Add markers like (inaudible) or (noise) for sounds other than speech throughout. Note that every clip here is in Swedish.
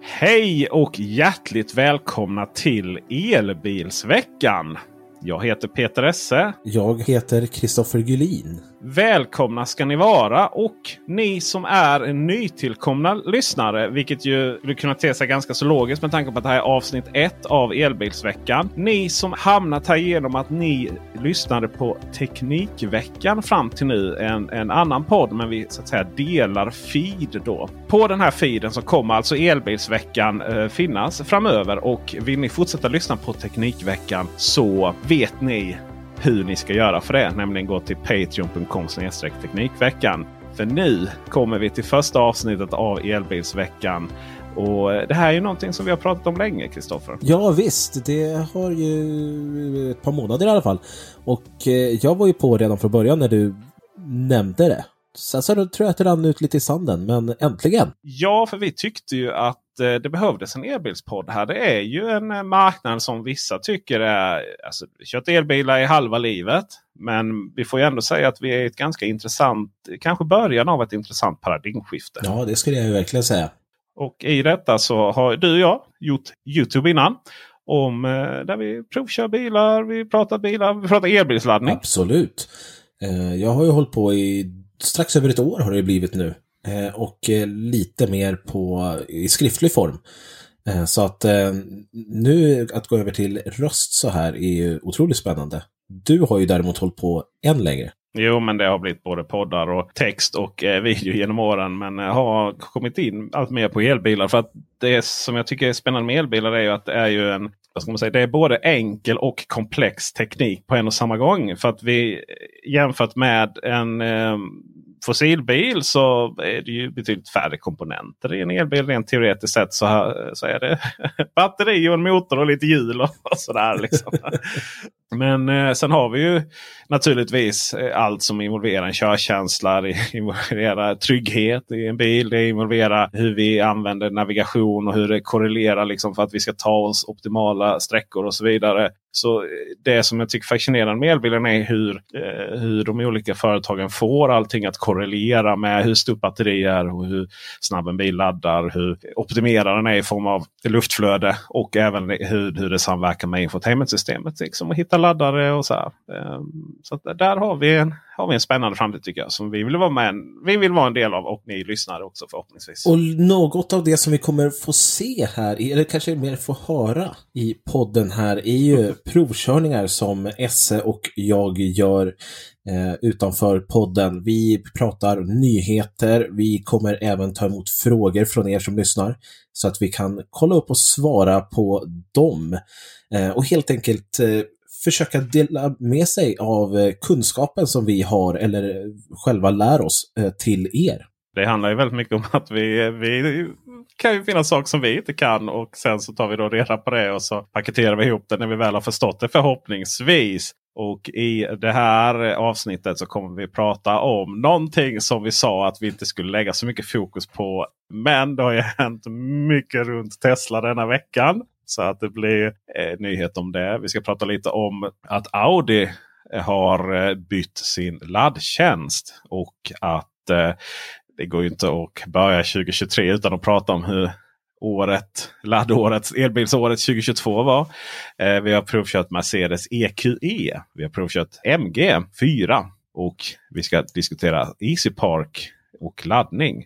Hej och hjärtligt välkomna till Elbilsveckan. Jag heter Peter Esse. Jag heter Kristoffer Gullin. Välkomna ska ni vara och ni som är nytillkomna lyssnare, vilket ju skulle kunna te sig ganska så logiskt med tanke på att det här är avsnitt ett av Elbilsveckan. Ni som hamnat här genom att ni lyssnade på Teknikveckan fram till nu, en, en annan podd, men vi så att säga delar feed då. På den här feeden så kommer alltså Elbilsveckan eh, finnas framöver och vill ni fortsätta lyssna på Teknikveckan så vet ni hur ni ska göra för det. Nämligen gå till patreon.com teknikveckan. För nu kommer vi till första avsnittet av Elbilsveckan. Och det här är ju någonting som vi har pratat om länge, Kristoffer. Ja visst, det har ju ett par månader i alla fall. Och eh, jag var ju på redan från början när du nämnde det. Sen så tror jag att det rann ut lite i sanden, men äntligen! Ja, för vi tyckte ju att det behövdes en elbilspodd här. Det är ju en eh, marknad som vissa tycker är... Alltså, kört elbilar i halva livet. Men vi får ju ändå säga att vi är ett ganska intressant, kanske början av ett intressant paradigmskifte. Ja, det skulle jag verkligen säga. Och i detta så har du och jag gjort Youtube innan. Om, eh, där vi provkör bilar, vi pratar bilar, vi pratar elbilsladdning. Absolut. Eh, Jag har ju hållit på i strax över ett år har det blivit nu. Eh, och eh, lite mer på i skriftlig form. Eh, så att nu att gå över till röst så här är ju otroligt spännande. Du har ju däremot hållit på än längre. Jo, men det har blivit både poddar och text och eh, video genom åren. Men har kommit in allt mer på elbilar. För att det som jag tycker är spännande med elbilar är ju att det är ju en vad ska man säga, det är både enkel och komplex teknik på en och samma gång. För att vi jämfört med en eh, fossilbil så är det ju betydligt färre komponenter i en elbil. Rent teoretiskt sett så, här, så är det (laughs) batteri och en motor och lite hjul och, och sådär. Liksom. (laughs) Men eh, sen har vi ju naturligtvis eh, allt som involverar en körkänsla. Det involverar trygghet i en bil. Det involverar hur vi använder navigation och hur det korrelerar liksom för att vi ska ta oss optimala sträckor och så vidare. Så eh, det som jag tycker fascinerande med elbilen är hur, eh, hur de olika företagen får allting att korrelera med hur stort batteri är och hur snabb en bil laddar. Hur optimerad den är i form av luftflöde och även hur, hur det samverkar med infotainmentsystemet. Liksom, och hitta laddare och så här. Eh, så att där har vi, en, har vi en spännande framtid tycker jag. Som vi vill vara med vi vill vara en del av och ni lyssnare också förhoppningsvis. Och något av det som vi kommer få se här, eller kanske mer få höra i podden här, är ju provkörningar som Esse och jag gör eh, utanför podden. Vi pratar nyheter, vi kommer även ta emot frågor från er som lyssnar så att vi kan kolla upp och svara på dem. Eh, och helt enkelt eh, försöka dela med sig av eh, kunskapen som vi har eller eh, själva lär oss eh, till er. Det handlar ju väldigt mycket om att vi, vi kan ju finnas saker som vi inte kan och sen så tar vi då reda på det och så paketerar vi ihop det när vi väl har förstått det förhoppningsvis. Och i det här avsnittet så kommer vi prata om någonting som vi sa att vi inte skulle lägga så mycket fokus på. Men det har ju hänt mycket runt Tesla denna veckan. Så att det blir eh, nyhet om det. Vi ska prata lite om att Audi eh, har eh, bytt sin laddtjänst. Och att eh, det går ju inte att börja 2023 utan att prata om hur året, laddåret, elbilsåret 2022 var. Eh, vi har provkört Mercedes EQE. Vi har provkört MG 4. Och vi ska diskutera Easy Park och laddning.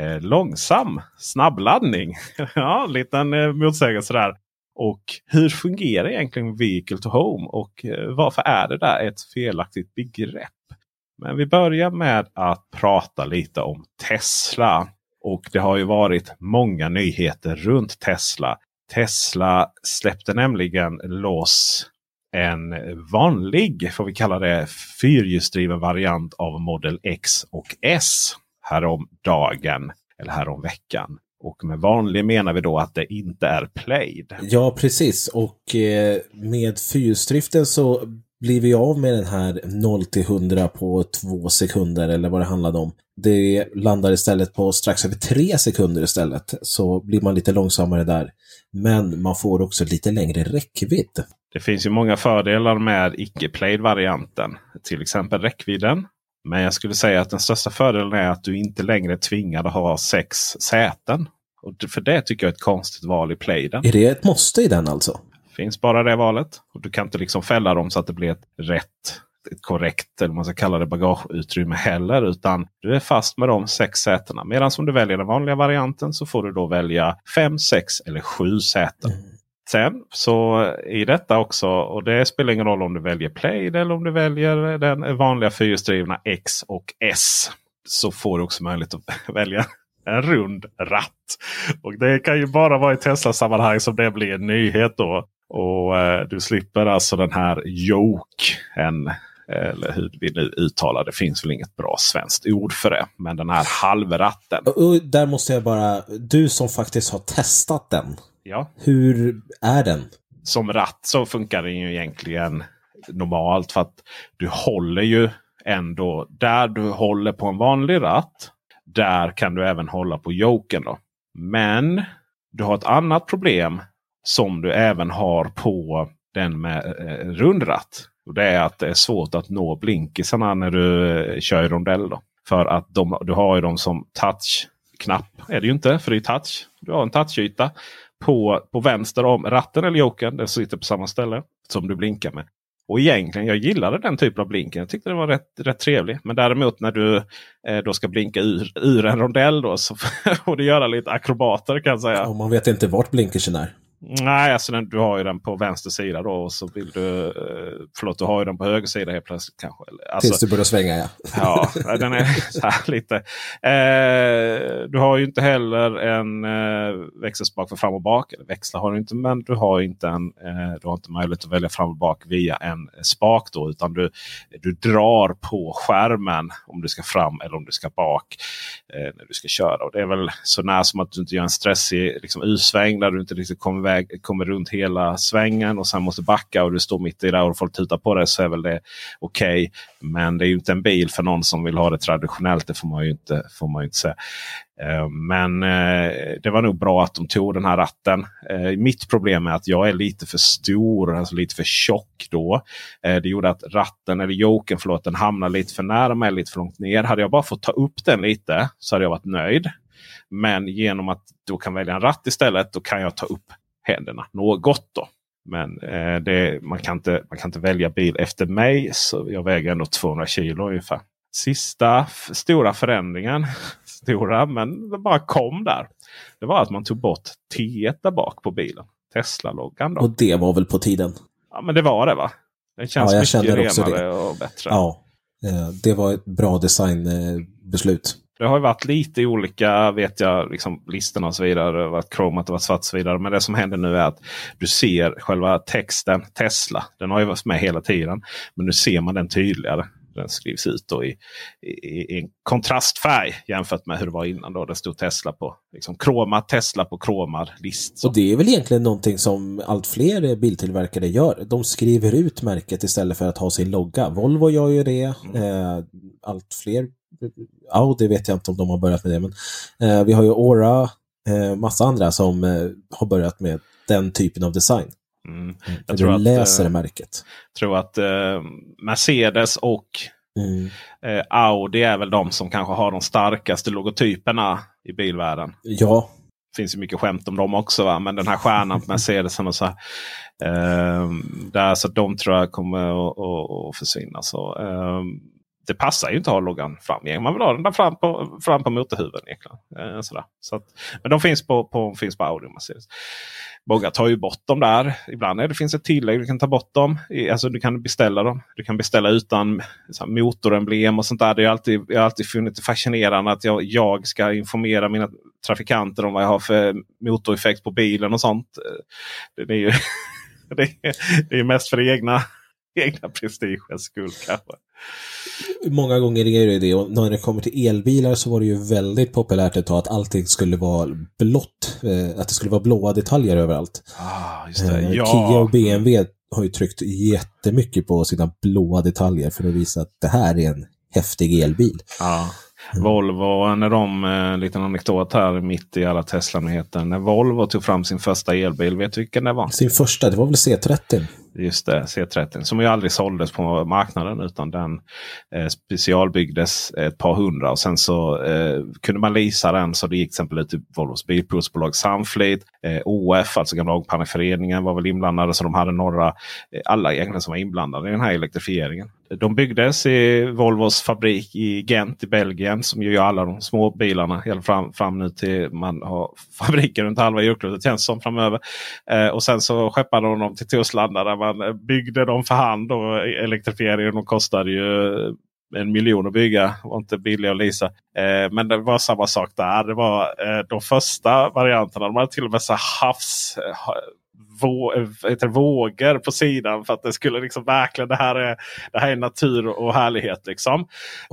Eh, långsam snabbladdning. (laughs) ja, liten eh, motsägelse där. Och hur fungerar egentligen Vehicle to Home? Och eh, varför är det där ett felaktigt begrepp? Men vi börjar med att prata lite om Tesla. Och det har ju varit många nyheter runt Tesla. Tesla släppte nämligen loss en vanlig, får vi kalla det, fyrhjulsdriven variant av Model X och S härom dagen eller härom veckan. Och med vanlig menar vi då att det inte är played. Ja, precis. Och eh, med fyrhjulsdriften så blir vi av med den här 0 till 100 på två sekunder eller vad det handlade om. Det landar istället på strax över tre sekunder istället. Så blir man lite långsammare där. Men man får också lite längre räckvidd. Det finns ju många fördelar med icke-played-varianten. Till exempel räckvidden. Men jag skulle säga att den största fördelen är att du inte längre är tvingad att ha sex säten. Och för det tycker jag är ett konstigt val i playden. Är det ett måste i den alltså? Finns bara det valet. Och Du kan inte liksom fälla dem så att det blir ett rätt, ett korrekt eller man ska kalla det bagageutrymme heller. Utan du är fast med de sex sätena. Medan om du väljer den vanliga varianten så får du då välja fem, sex eller sju säten. Mm. Sen så i detta också, och det spelar ingen roll om du väljer Play eller om du väljer den vanliga fyrhjulsdrivna X och S. Så får du också möjlighet att (laughs) välja en rund ratt. Och det kan ju bara vara i Tesla-sammanhang som det blir en nyhet då. Och eh, du slipper alltså den här joken. Eller hur vi nu uttalar det. finns väl inget bra svenskt ord för det. Men den här halvratten. Och där måste jag bara, du som faktiskt har testat den. Ja. Hur är den? Som ratt så funkar den ju egentligen normalt. För att du håller ju ändå där du håller på en vanlig ratt. Där kan du även hålla på joken. Då. Men du har ett annat problem som du även har på den med eh, rundratt. Och det är att det är svårt att nå blinkisarna när du eh, kör i rondell. Då. För att de, du har ju dem som touchknapp. är det ju inte, för det är touch. Du har en touchyta på, på vänster om ratten eller joken. Den sitter på samma ställe som du blinkar med. Och egentligen, jag gillade den typen av blinken. Jag tyckte den var rätt, rätt trevlig. Men däremot när du eh, då ska blinka ur, ur en rondell då så (laughs) får du göra lite akrobater kan jag säga. Och man vet inte vart blinkersen är. Nej, alltså den, du har ju den på vänster sida då. Och så vill du, eh, förlåt, du har ju den på höger sida helt plötsligt. kanske. Alltså, Tills du börjar svänga ja. (laughs) ja, den är lite. Eh, du har ju inte heller en eh, växelspak för fram och bak. Eller växlar har du inte, men du har inte, en, eh, du har inte möjlighet att välja fram och bak via en spak. Då, utan du, du drar på skärmen om du ska fram eller om du ska bak. Eh, när du ska köra. Och det är väl så när som att du inte gör en stressig liksom, U-sväng där du inte riktigt kommer väg, kommer runt hela svängen och sen måste backa och du står mitt i det och folk tutar på dig så är väl det okej. Okay. Men det är ju inte en bil för någon som vill ha det traditionellt. Det får man ju inte, får man ju inte säga. Eh, men eh, det var nog bra att de tog den här ratten. Eh, mitt problem är att jag är lite för stor, alltså lite för tjock då. Det gjorde att ratten, eller joken, förlåt, den hamnade lite för nära mig, lite för långt ner. Hade jag bara fått ta upp den lite så hade jag varit nöjd. Men genom att då kan välja en ratt istället, då kan jag ta upp händerna något. Då. Men eh, det, man, kan inte, man kan inte välja bil efter mig. Så jag väger ändå 200 kilo ungefär. Sista stora förändringen, (laughs) stora men det bara kom där. Det var att man tog bort T1 där bak på bilen. Tesla-loggan. Och det var väl på tiden? Ja men det var det va? Det känns ja, jag mycket renare det. och bättre. Ja, eh, det var ett bra designbeslut. Det har varit lite olika vet jag, liksom listorna och så vidare. Det har varit svart och så vidare. Men det som händer nu är att du ser själva texten Tesla. Den har ju varit med hela tiden. Men nu ser man den tydligare. den skrivs ut i, i, i, en kontrastfärg jämfört med hur det var innan. Då. Det stod Tesla på liksom, kromad Tesla på kromad list. Så. Och det är väl egentligen någonting som allt fler biltillverkare gör. De skriver ut märket istället för att ha sin logga. Volvo gör ju det. Mm. Eh, allt fler Audi vet jag inte om de har börjat med det. Men eh, vi har ju Aura, eh, massa andra som eh, har börjat med den typen av design. Mm. Jag tror du läser att, märket. Jag tror att eh, Mercedes och mm. eh, Audi är väl de som kanske har de starkaste logotyperna i bilvärlden. Ja. Det finns ju mycket skämt om dem också. Va? Men den här stjärnan på Mercedes. och så, eh, där, så de tror jag kommer att, att, att försvinna. Så, eh, det passar ju inte att ha loggan fram. Man vill ha den där fram på, fram på motorhuven. Egentligen. Eh, sådär. Så att, men de finns på, på, finns på Audi och Mercedes. Många tar ju bort dem där. Ibland är det finns ett tillägg. Du kan ta bort dem. Alltså, du kan beställa dem. Du kan beställa utan här, motoremblem och sånt där. Det är alltid, jag har alltid funnit det fascinerande att jag, jag ska informera mina trafikanter om vad jag har för motoreffekt på bilen och sånt. Det, det är ju (laughs) det är, det är mest för det egna, egna prestigens skull kanske. Många gånger är det det. Och när det kommer till elbilar så var det ju väldigt populärt ett tag att allting skulle vara blått. Eh, att det skulle vara blåa detaljer överallt. Ah, just det. Eh, ja. Kia och BMW har ju tryckt jättemycket på sina blåa detaljer för att visa att det här är en häftig elbil. Ja. Volvo, när de, en eh, liten anekdot här mitt i alla Tesla-nyheter. När Volvo tog fram sin första elbil, vet du vilken det var? Sin första, det var väl C30? Just det, C30. Som ju aldrig såldes på marknaden utan den eh, specialbyggdes ett par hundra. Och sen så eh, kunde man leasa den så det gick till exempel ut till Volvos bilprovsbolag Sunfleet. Eh, OF, alltså gamla Ångpanneföreningen var väl inblandade. Så de hade några, eh, alla egentligen som var inblandade i den här elektrifieringen. De byggdes i Volvos fabrik i Gent i Belgien som gör alla de små bilarna hela fram, fram nu till man har (laughs) fabriker runt halva jordklotet känns som framöver. Eh, och sen så skeppade de dem till Torslanda där man byggde dem för hand. Och elektrifieringen kostade ju en miljon att bygga. Var inte billig att leasa. Eh, men det var samma sak där. Det var eh, de första varianterna. De hade till och med så havs eh, vå, heter, vågor på sidan. För att det skulle liksom verkligen det här är, det här är natur och härlighet. liksom.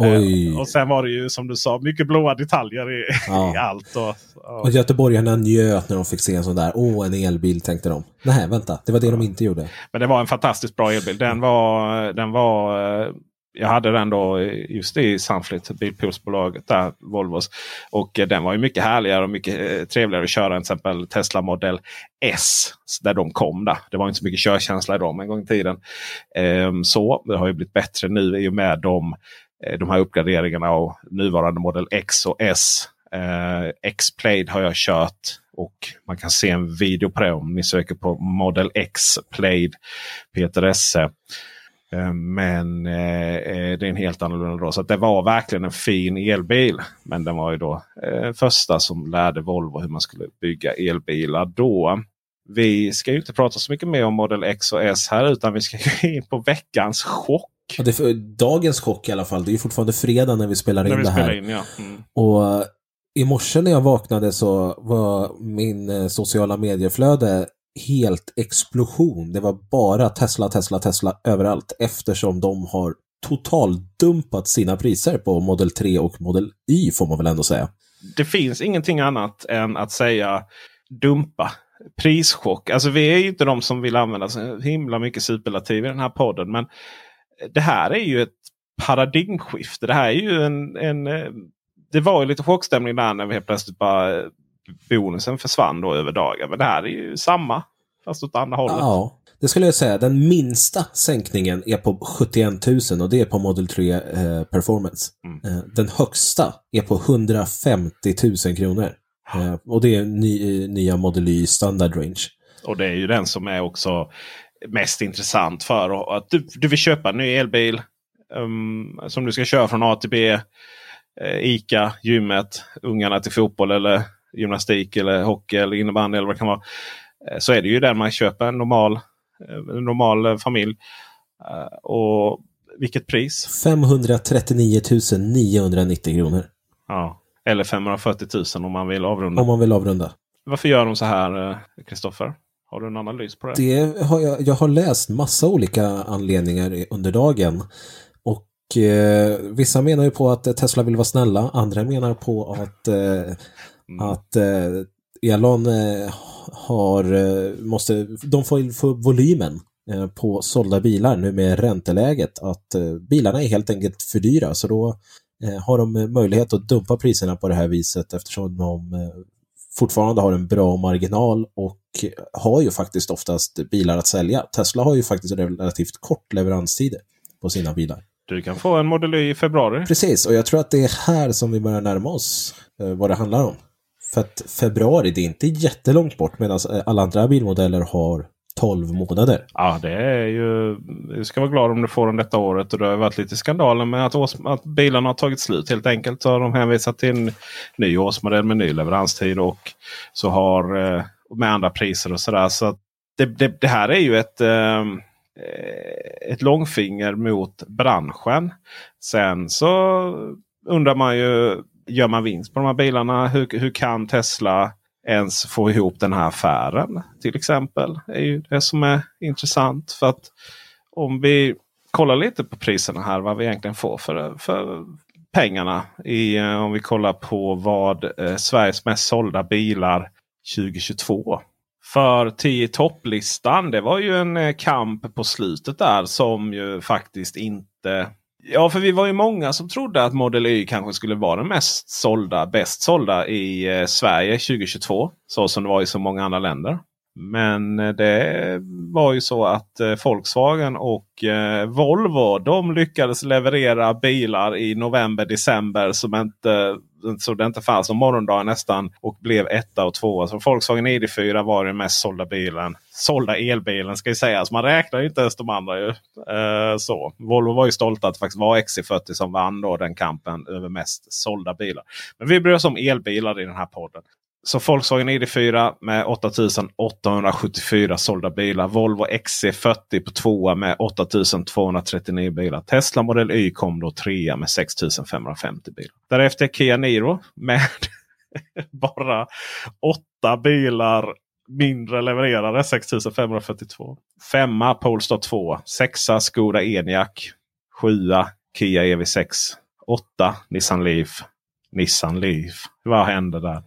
Eh, och sen var det ju som du sa mycket blåa detaljer i, ja. (laughs) i allt. Och, och. och göteborgarna njöt när de fick se en sån där. Åh, en elbil tänkte de. Nej, vänta. Det var det de inte gjorde. Men det var en fantastiskt bra elbil. Den var, den var eh, jag hade den då just i Sunflit, bilpoolsbolaget där, Volvos. Och eh, den var ju mycket härligare och mycket eh, trevligare att köra än till exempel Tesla Model S. Där de kom. Där. Det var inte så mycket körkänsla i dem en gång i tiden. Ehm, så det har ju blivit bättre nu i och med de, eh, de här uppgraderingarna av nuvarande Model X och S. X-Plade har jag kört och man kan se en video på det om ni söker på Model X Plade Peter Esse. Eh, men eh, eh, det är en helt annorlunda då. Så det var verkligen en fin elbil. Men den var ju då eh, första som lärde Volvo hur man skulle bygga elbilar då. Vi ska ju inte prata så mycket mer om Model X och S här utan vi ska (laughs) gå in på veckans chock. Ja, är dagens chock i alla fall. Det är fortfarande fredag när vi spelar in vi det här. In, ja. mm. Och i morse när jag vaknade så var min sociala medieflöde helt explosion. Det var bara Tesla, Tesla, Tesla överallt eftersom de har totaldumpat sina priser på Model 3 och Model Y får man väl ändå säga. Det finns ingenting annat än att säga dumpa. Prischock. Alltså vi är ju inte de som vill använda så himla mycket superlativ i den här podden. Men det här är ju ett paradigmskifte. Det här är ju en, en eh, det var ju lite chockstämning där när vi helt plötsligt bara bonusen försvann då över dagen. Men det här är ju samma. Fast åt andra hållet. Ja, det skulle jag säga. Den minsta sänkningen är på 71 000 och det är på Model 3 eh, Performance. Mm. Eh, den högsta är på 150 000 kronor. Eh, och det är ny, nya Model Y Standard Range. Och det är ju den som är också mest intressant för att du, du vill köpa en ny elbil. Um, som du ska köra från A till B. Eh, Ica, gymmet, ungarna till fotboll eller gymnastik eller hockey eller innebandy eller vad det kan vara. Eh, så är det ju den man köper en normal, eh, en normal eh, familj. Och vilket pris? 539 990 kronor. Ja, eller 540 000 om man vill avrunda. Om man vill avrunda. Varför gör de så här, Kristoffer? Har du en analys på det? det har jag, jag har läst massa olika anledningar under dagen. Och eh, vissa menar ju på att Tesla vill vara snälla, andra menar på att, eh, att eh, Elon eh, har, eh, måste, de får, får volymen på sålda bilar nu med ränteläget, att bilarna är helt enkelt för dyra, så då har de möjlighet att dumpa priserna på det här viset eftersom de fortfarande har en bra marginal och har ju faktiskt oftast bilar att sälja. Tesla har ju faktiskt relativt kort leveranstider på sina bilar. Du kan få en Model Y i februari. Precis, och jag tror att det är här som vi börjar närma oss vad det handlar om. För att februari, det är inte jättelångt bort medan eh, alla andra bilmodeller har 12 månader. Ja, det är ju... Du ska vara glad om du får den detta året. Och det har varit lite skandaler med att, års, att bilarna har tagit slut helt enkelt. Så har de hänvisat till en ny årsmodell med ny leveranstid och så har eh, med andra priser och sådär. Så det, det, det, här är ju ett, ehm, eh, ett långfinger mot branschen. Sen så undrar man ju, gör man vinst på de här bilarna? Hur, hur kan Tesla ens få ihop den här affären? Till exempel. är ju det som är intressant. För att om vi kollar lite på priserna här, vad vi egentligen får för, för pengarna. I, eh, om vi kollar på vad eh, Sveriges mest sålda bilar 2022. För 10 topplistan, det var ju en eh, kamp på slutet där som ju faktiskt inte Ja, för vi var ju många som trodde att Model Y kanske skulle vara den mest sålda, bäst sålda i eh, Sverige 2022. Så som det var i så många andra länder. Men eh, det var ju så att eh, Volkswagen och eh, Volvo de lyckades leverera bilar i november, december som inte så det inte fanns någon morgondag nästan. Och blev etta och tvåa. Så Volkswagen ID4 var den mest sålda bilen. Sålda elbilen ska ju sägas. Man räknar ju inte ens de andra. Ju. Eh, så. Volvo var ju stolta att det faktiskt var XC40 som vann då den kampen över mest sålda bilar. Men vi bryr oss om elbilar i den här podden. Så Volkswagen ID4 med 8874 sålda bilar. Volvo XC40 på tvåa med 8239 bilar. Tesla Model Y kom då trea med 6550 bilar. Därefter Kia Niro med (laughs) bara åtta bilar mindre levererade. 6542. Femma Polestar 2. Sexa Skoda Enyaq. Sjua Kia EV6. Åtta Nissan Leaf. Nissan Leaf. Vad hände där?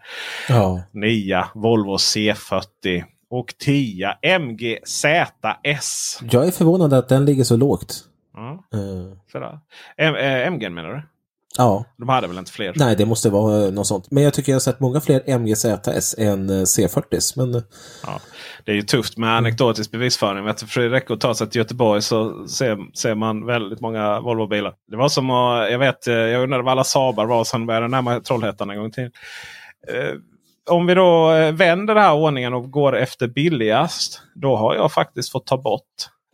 Ja. 9 Volvo C40 och 10 MG ZS. Jag är förvånad att den ligger så lågt. Mm. Uh. MG menar du? Ja. De hade väl inte fler? Nej, det måste vara eh, något sånt. Men jag tycker jag har sett många fler MGZS än eh, C40. Men... Ja, det är ju tufft med anekdotisk bevisföring. Men för det räcker att ta sig till Göteborg så ser, ser man väldigt många Volvo-bilar. Det var som att, jag vet, eh, jag undrade vad alla Sabar var sen började närma Trollhättan en gång till. om vi då vänder den här ordningen och går efter billigast. Då har jag faktiskt fått ta bort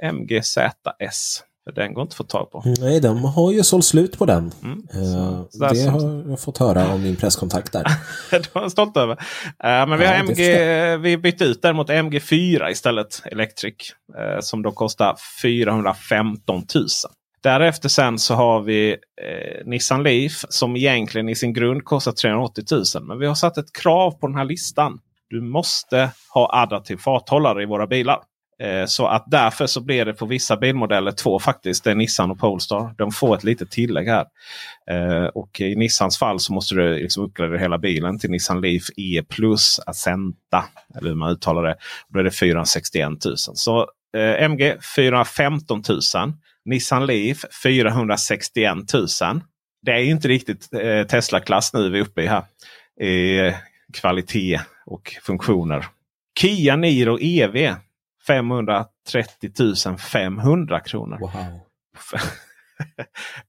MGZS. För den går inte att få tag på. Nej, de har ju sålt slut på den. Mm. Uh, det har jag fått höra av min presskontakt där. (laughs) det var jag stolt över. Uh, men vi har MG, vi bytte ut den mot MG4 istället. Electric. Uh, som då kostar 415 000. Därefter sen så har vi eh, Nissan Leaf som egentligen i sin grund kostar 380 000. Men vi har satt ett krav på den här listan. Du måste ha adaptiv farthållare i våra bilar. Eh, så att därför så blir det på vissa bilmodeller två faktiskt. Det är Nissan och Polestar. De får ett litet tillägg här. Eh, och i Nissans fall så måste du liksom uppgradera hela bilen till Nissan Leaf E plus Accenta. Eller hur man uttalar det. Då är det 461 000. Så eh, MG 415 000. Nissan Leaf 461 000. Det är inte riktigt eh, Tesla-klass nu vi är uppe i här. I kvalitet och funktioner. Kia Niro EV 530 500 kronor. Wow.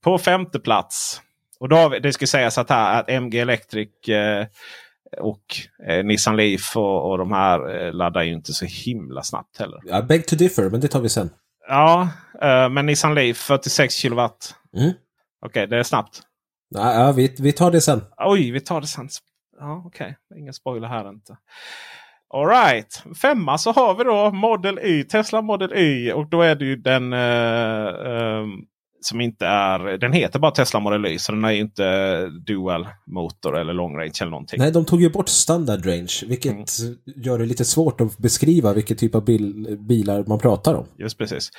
(laughs) på femte plats. Och då vi, det ska sägas att, här, att MG Electric eh, och eh, Nissan Leaf och, och de här eh, laddar ju inte så himla snabbt heller. Ja, beg to differ, men det tar vi sen. Ja, eh, men Nissan Leaf 46 kilowatt. Mm. Okej, okay, det är snabbt. Ja, ja vi, vi tar det sen. Oj, vi tar det sen. Ja, Okej, okay. ingen spoiler här inte. Alright, femma så har vi då Model Y, Tesla Model Y. Och då är det ju den uh, uh, som inte är, den heter bara Tesla Model Y så den är inte dual motor eller long range eller någonting. Nej, de tog ju bort standard range, vilket mm. gör det lite svårt att beskriva vilken typ av bil, bilar man pratar om. Just precis.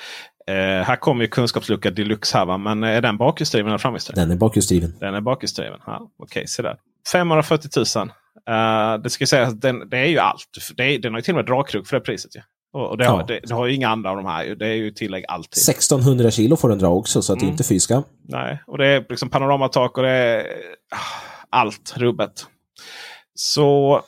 Eh, här kommer ju kunskapslucka deluxe här va? men är den bakhjulsdriven eller framhjulsdriven? Den är bakhjulsdriven. Den är bakhjulsdriven. Ja, Okej, okay, se där. 540 000. Uh, det ska sägas den, det är ju allt. Det är, den har ju till och med dragkrok för det priset. Ja. Och det, har, det, det, har ju inga andra av de här. Det är ju tillägg alltid. 1600 kilo får den dra också så att mm. det är inte fyska. Nej, och det är liksom panoramatak och det är ah, allt rubbet. Så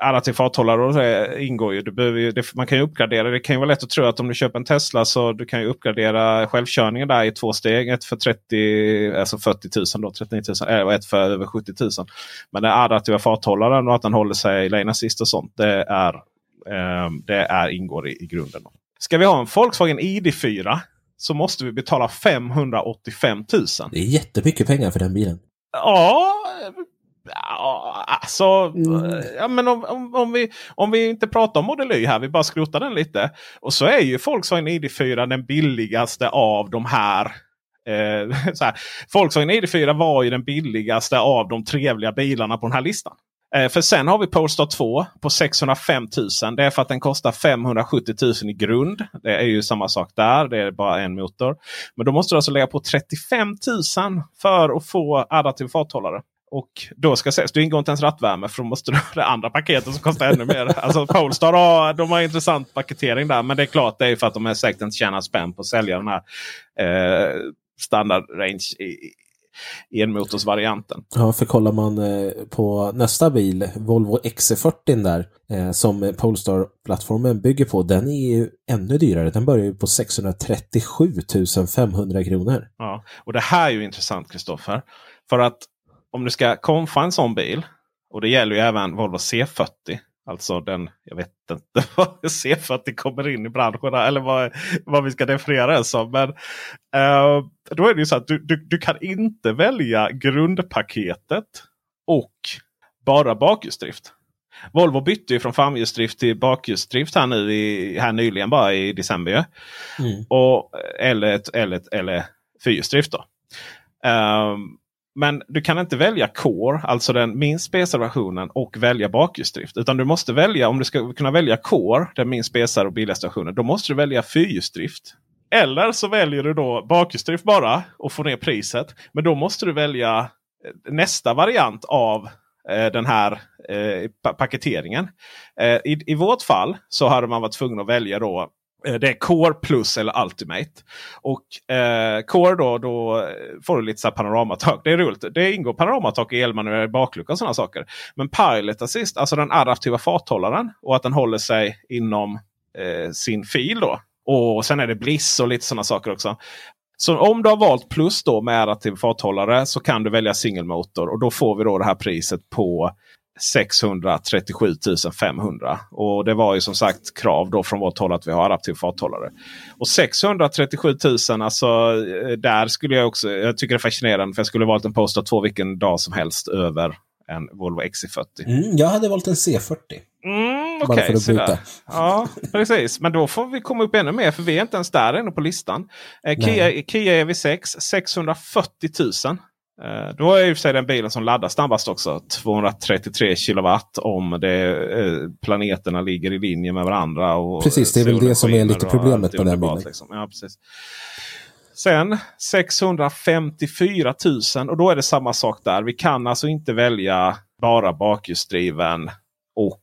alla till farthållare ingår ju. Ju det, man kan ju uppgradera. Det kan ju vara lätt att tro att om du köper en Tesla så du kan ju uppgradera självkörningen där i två steg. Ett för 30, alltså 40 000 då, 39 000 och ett för över 70 000. Men den adaptiva farthållaren och att den håller sig lane assist och sånt. Det, är, eh, det är, ingår i, i grunden. Då. Ska vi ha en Volkswagen ID4 så måste vi betala 585 000. Det är jättemycket pengar för den bilen. Ja, Ja, alltså, mm. ja, men om, om, om, vi, om vi inte pratar om Model Y här, vi bara skrotar den lite. Och så är ju Volkswagen ID4 den billigaste av de här. Eh, (laughs) så här. Volkswagen ID4 var ju den billigaste av de trevliga bilarna på den här listan. Eh, för sen har vi Polestar 2 på 605 000. Det är för att den kostar 570 000 i grund. Det är ju samma sak där. Det är bara en motor. Men då måste du alltså lägga på 35 000 för att få adaptiv farthållare. Och då ska sägas, du ingår inte ens rattvärme för då måste du ha det andra paketet som kostar ännu mer. Alltså Polestar har, de har intressant paketering där. Men det är klart det är för att de är säkert inte tjänar spänn på att sälja den här eh, standard range i, enmotorsvarianten. Ja, för kollar man eh, på nästa bil, Volvo XC40 där, eh, som Polestar-plattformen bygger på, den är ju ännu dyrare. Den börjar ju på 637 500 kronor. Ja, och det här är ju intressant Kristoffer. För att om du ska konfa en sån bil. Och det gäller ju även Volvo C40. Alltså den, jag vet inte (laughs) vad C40 kommer in i branschen eller vad, vad vi ska definiera det som. Men uh, då är det ju så att du, du, du kan inte välja grundpaketet och bara bakhjulsdrift. Volvo bytte ju från framhjulsdrift till bakhjulsdrift här nu i, här nyligen bara i december. Mm. Och, eller, eller, eller fyrhjulsdrift. Då. Um, men du kan inte välja Core, alltså den minst spesade versionen och välja bakhjulsdrift. Utan du måste välja, om du ska kunna välja Core, den minst spesade och billigaste versionen, då måste du välja fyrhjulsdrift. Eller så väljer du då bakhjulsdrift bara och får ner priset. Men då måste du välja eh, nästa variant av eh, den här eh, paketeringen. Eh, i, I vårt fall så hade man varit tvungen att välja då Eh, det är Core Plus eller Ultimate. Och eh, Core då, då får du lite så panoramatak. Det är roligt. Det ingår panoramatak i elmanuell baklucka och sådana saker. Men Pilot Assist, alltså den adaptiva farthållaren och att den håller sig inom eh, sin fil. då. Och sen är det Bliss och lite sådana saker också. Så om du har valt Plus då med adaptiv farthållare så kan du välja singelmotor. Och då får vi då det här priset på 637 500. Och det var ju som sagt krav då från vårt håll att vi har adaptiv farthållare. Och 637 000 alltså eh, där skulle jag också, jag tycker det är fascinerande för jag skulle valt en Polestar 2 vilken dag som helst över en Volvo XC40. Mm, jag hade valt en C40. Mm, Okej, okay, ja precis. Men då får vi komma upp ännu mer för vi är inte ens där ännu på listan. Eh, Kia, Kia EV6 640 000. Eh, då är i och för sig den bilen som laddar snabbast också. 233 kilowatt om det, eh, planeterna ligger i linje med varandra. Och precis, det är väl det som är lite problemet med den bilen. Liksom. Ja, precis. Sen 654 000 och då är det samma sak där. Vi kan alltså inte välja bara bakhjulsdriven och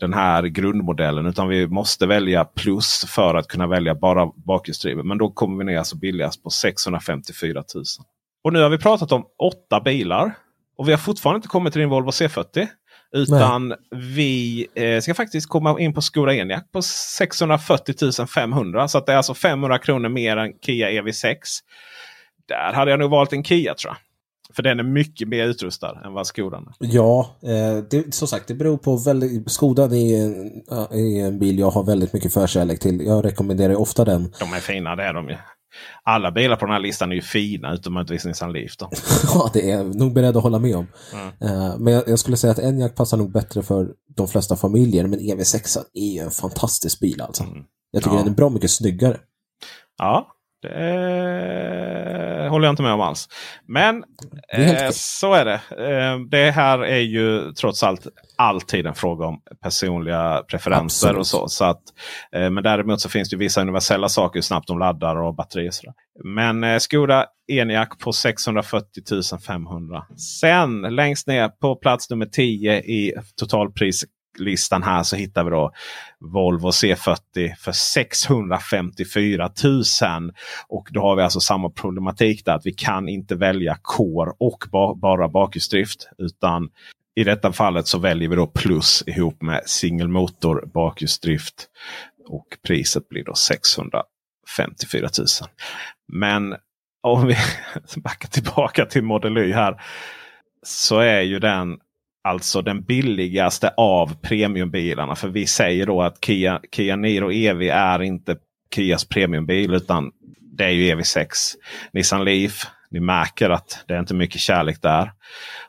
den här grundmodellen. Utan vi måste välja plus för att kunna välja bara bakhjulsdriven. Men då kommer vi ner alltså billigast på 654 000. Och nu har vi pratat om åtta bilar. Och vi har fortfarande inte kommit till din Volvo C40. Utan Nej. vi eh, ska faktiskt komma in på Skoda Enyaq på 640 500. Så att det är alltså 500 kronor mer än Kia EV6. Där hade jag nog valt en Kia tror jag. För den är mycket mer utrustad än vad Skodan är. Ja, eh, det, som sagt det beror på väldigt... Skodan är, är en bil jag har väldigt mycket förkärlek till. Jag rekommenderar ofta den. De är fina, det är de ju. Alla bilar på den här listan är ju fina utom möjligtvis Nissan Leaf. Då. (laughs) ja, det är jag nog beredd att hålla med om. Mm. men jag, jag, skulle säga att Enyaq passar nog bättre för de flesta familjer. Men EV6 är ju en fantastisk bil alltså. Mm. Jag tycker ja. den är bra mycket snyggare. Ja, Det håller jag inte med om alls. Men är eh, så är det. Eh, det här är ju trots allt alltid en fråga om personliga preferenser Absolut. och så. så att, eh, men däremot så finns det vissa universella saker, hur snabbt de laddar och batteri och sådär. Men eh, Skoda Enyaq på 640 500. Sen längst ner på plats nummer 10 i Listan här så hittar vi då Volvo C40 för 654 000. Och då har vi alltså samma problematik där att vi kan inte välja core och ba bara bakhjulsdrift. Utan i detta fallet så väljer vi då plus ihop med singelmotor bakhjulsdrift. Och priset blir då 654 000. Men om vi (laughs) backar tillbaka till Model Y här. Så är ju den alltså den billigaste av premiumbilarna. För vi säger då att Kia, Kia Niro EV är inte Kias premiumbil utan det är ju EV6. Nissan Leaf, ni märker att det är inte mycket kärlek där.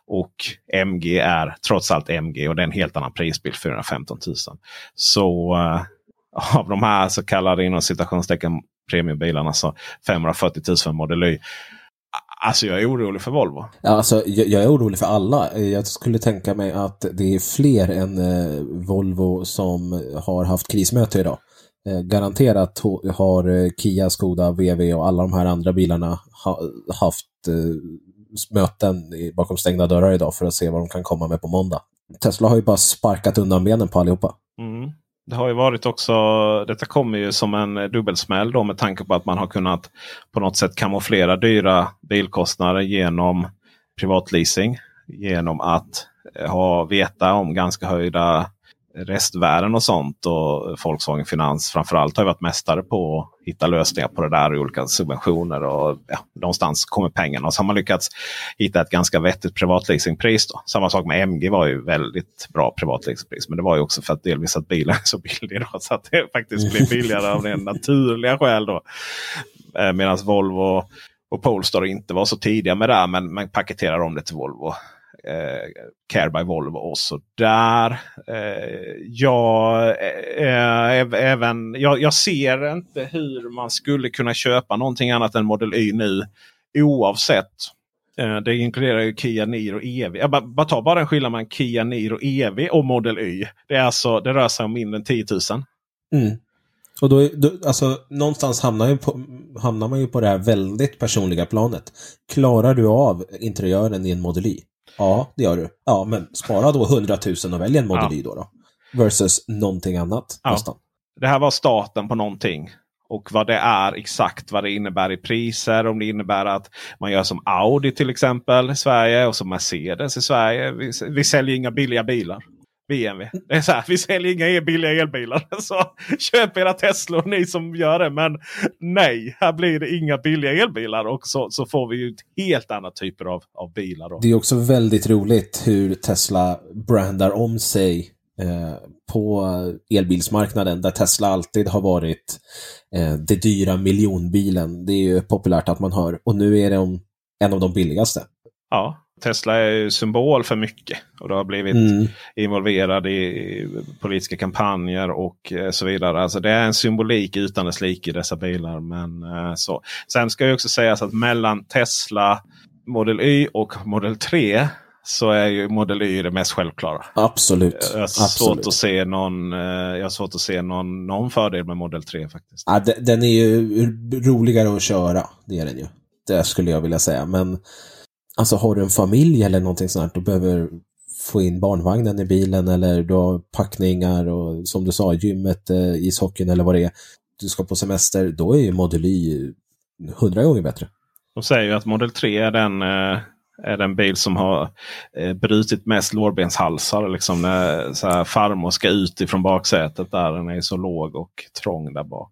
Och MG är trots allt MG och det är en helt annan prisbild, 415 000. Så uh, av de här så kallade inom citationstecken premiumbilarna så 540 000 för Model Y. Alltså jag är orolig för Volvo. Ja, alltså, jag, jag är orolig för alla. Jag skulle tänka mig att det är fler än eh, Volvo som har haft krismöte idag. Eh, garanterat har eh, Kia, Skoda, VW och alla de här andra bilarna ha, haft möten i, bakom stängda dörrar idag för att se vad de kan komma med på måndag. Tesla har ju bara sparkat undan benen på allihopa. Mm. Det har ju varit också, detta kommer ju som en dubbelsmäll då med tanke på att man har kunnat på något sätt kamouflera dyra bilkostnader genom privatleasing. Genom att eh, ha, veta om ganska höjda restvärden och sånt. Och Volkswagen Finans framförallt har ju varit mästare på att hitta lösningar på det där och olika subventioner. Och ja, någonstans kommer pengarna. Och så har man lyckats hitta ett ganska vettigt privatleasingpris. Då. Samma sak med MG var ju väldigt bra privatleasingpris. Men det var ju också för att delvis att bilen är så billig. Då, så att det faktiskt blir billigare av den naturliga skäl. Då. Eh, Medan Volvo och Polestar inte var så tidiga med det. här, Men man paketerar om det till Volvo. Eh, Care by Volvo och så där. Eh, jag, eh, även, jag, jag ser inte hur man skulle kunna köpa någonting annat än Model Y nu. Oavsett. Eh, det inkluderar ju Kia Niro EV. Jag bara, bara ta bara en skillnad mellan Kia Niro EV och Model Y. Det, är alltså, det rör sig om mindre än 10 000. Mm. Och då, då, alltså, någonstans hamnar, ju på, hamnar man ju på det här väldigt personliga planet. Klarar du av interiören i en Model Y? Ja, det gör du. Ja, men spara då 100 000 och välj en Model Ja. Y då. då. Versus någonting annat Ja. nästan. Det här var starten på någonting. Och vad det är exakt vad det innebär i priser. Om det innebär att man gör som Audi till exempel i Sverige och som Mercedes i Sverige. Vi, vi säljer inga billiga bilar. BMW. Det är så här, vi säljer inga billiga elbilar. (laughs) Så köp era Tesla ni som gör det. Men nej, här blir det inga billiga elbilar. Och så, så får vi ju ett helt andra typer av, av bilar. Då. Det är också väldigt roligt hur Tesla brandar om sig eh, på elbilsmarknaden där Tesla alltid har varit eh, det dyra miljonbilen. Det är ju populärt att man hör. Och nu är de en av de billigaste. Ja, Tesla är ju symbol för mycket. Och det har blivit Mm. involverad i politiska kampanjer och eh, så vidare. Alltså det är en symbolik utan dess like i dessa bilar. Men, eh, så. Sen ska ju också sägas att mellan Tesla Model Y och Model 3 så är ju Model Y det mest självklara. Absolut. Jag har svårt Absolut. att se någon, eh, jag har svårt att se någon, någon fördel med Model 3 faktiskt. Ja, de- den är ju roligare att köra, det är den ju. Det skulle jag vilja säga. Men alltså har du en familj eller någonting sånt, då behöver få in barnvagnen i bilen eller du har packningar och som du sa, gymmet, eh, ishockeyn eller vad det är. Du ska på semester, då är ju Model Y hundra gånger bättre. De säger ju att Model 3 är den, eh, är den bil som har eh, brutit mest lårbenshalsar. Liksom när så här, farmor ska ut ifrån baksätet där. Den är så låg och trång där bak.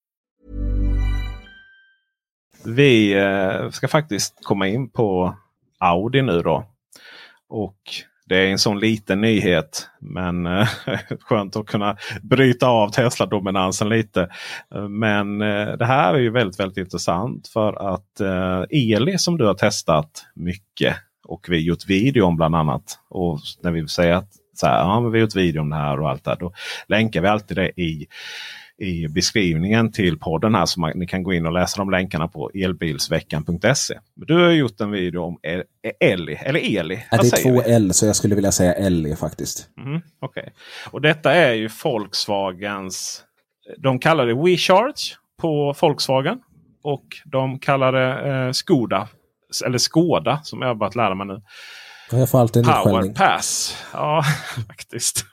Vi eh, ska faktiskt komma in på Audi nu då. Och det är en sån liten nyhet. Men eh, (laughs) skönt att kunna bryta av Tesla-dominansen lite. Men eh, det här är ju väldigt, väldigt intressant. För att Eli som du har testat mycket och vi gjort video om bland annat. Och när vi säger att så här, ja, men vi har gjort video om det här och allt det här. Då länkar vi alltid det i i beskrivningen till podden här. Så man, ni kan gå in och läsa de länkarna på elbilsveckan.se. Du har gjort en video om E- Eli, eller Eli. Ja, det är två vi? L, så jag skulle vilja säga L faktiskt. Mm, okej. Och detta är ju Volkswagens... De kallar det WeCharge på Volkswagen. Och de kallar det eh, Skoda. Eller Skoda som jag har börjat lära mig nu. Jag får alltid en Power. Pass. Ja, (laughs) faktiskt.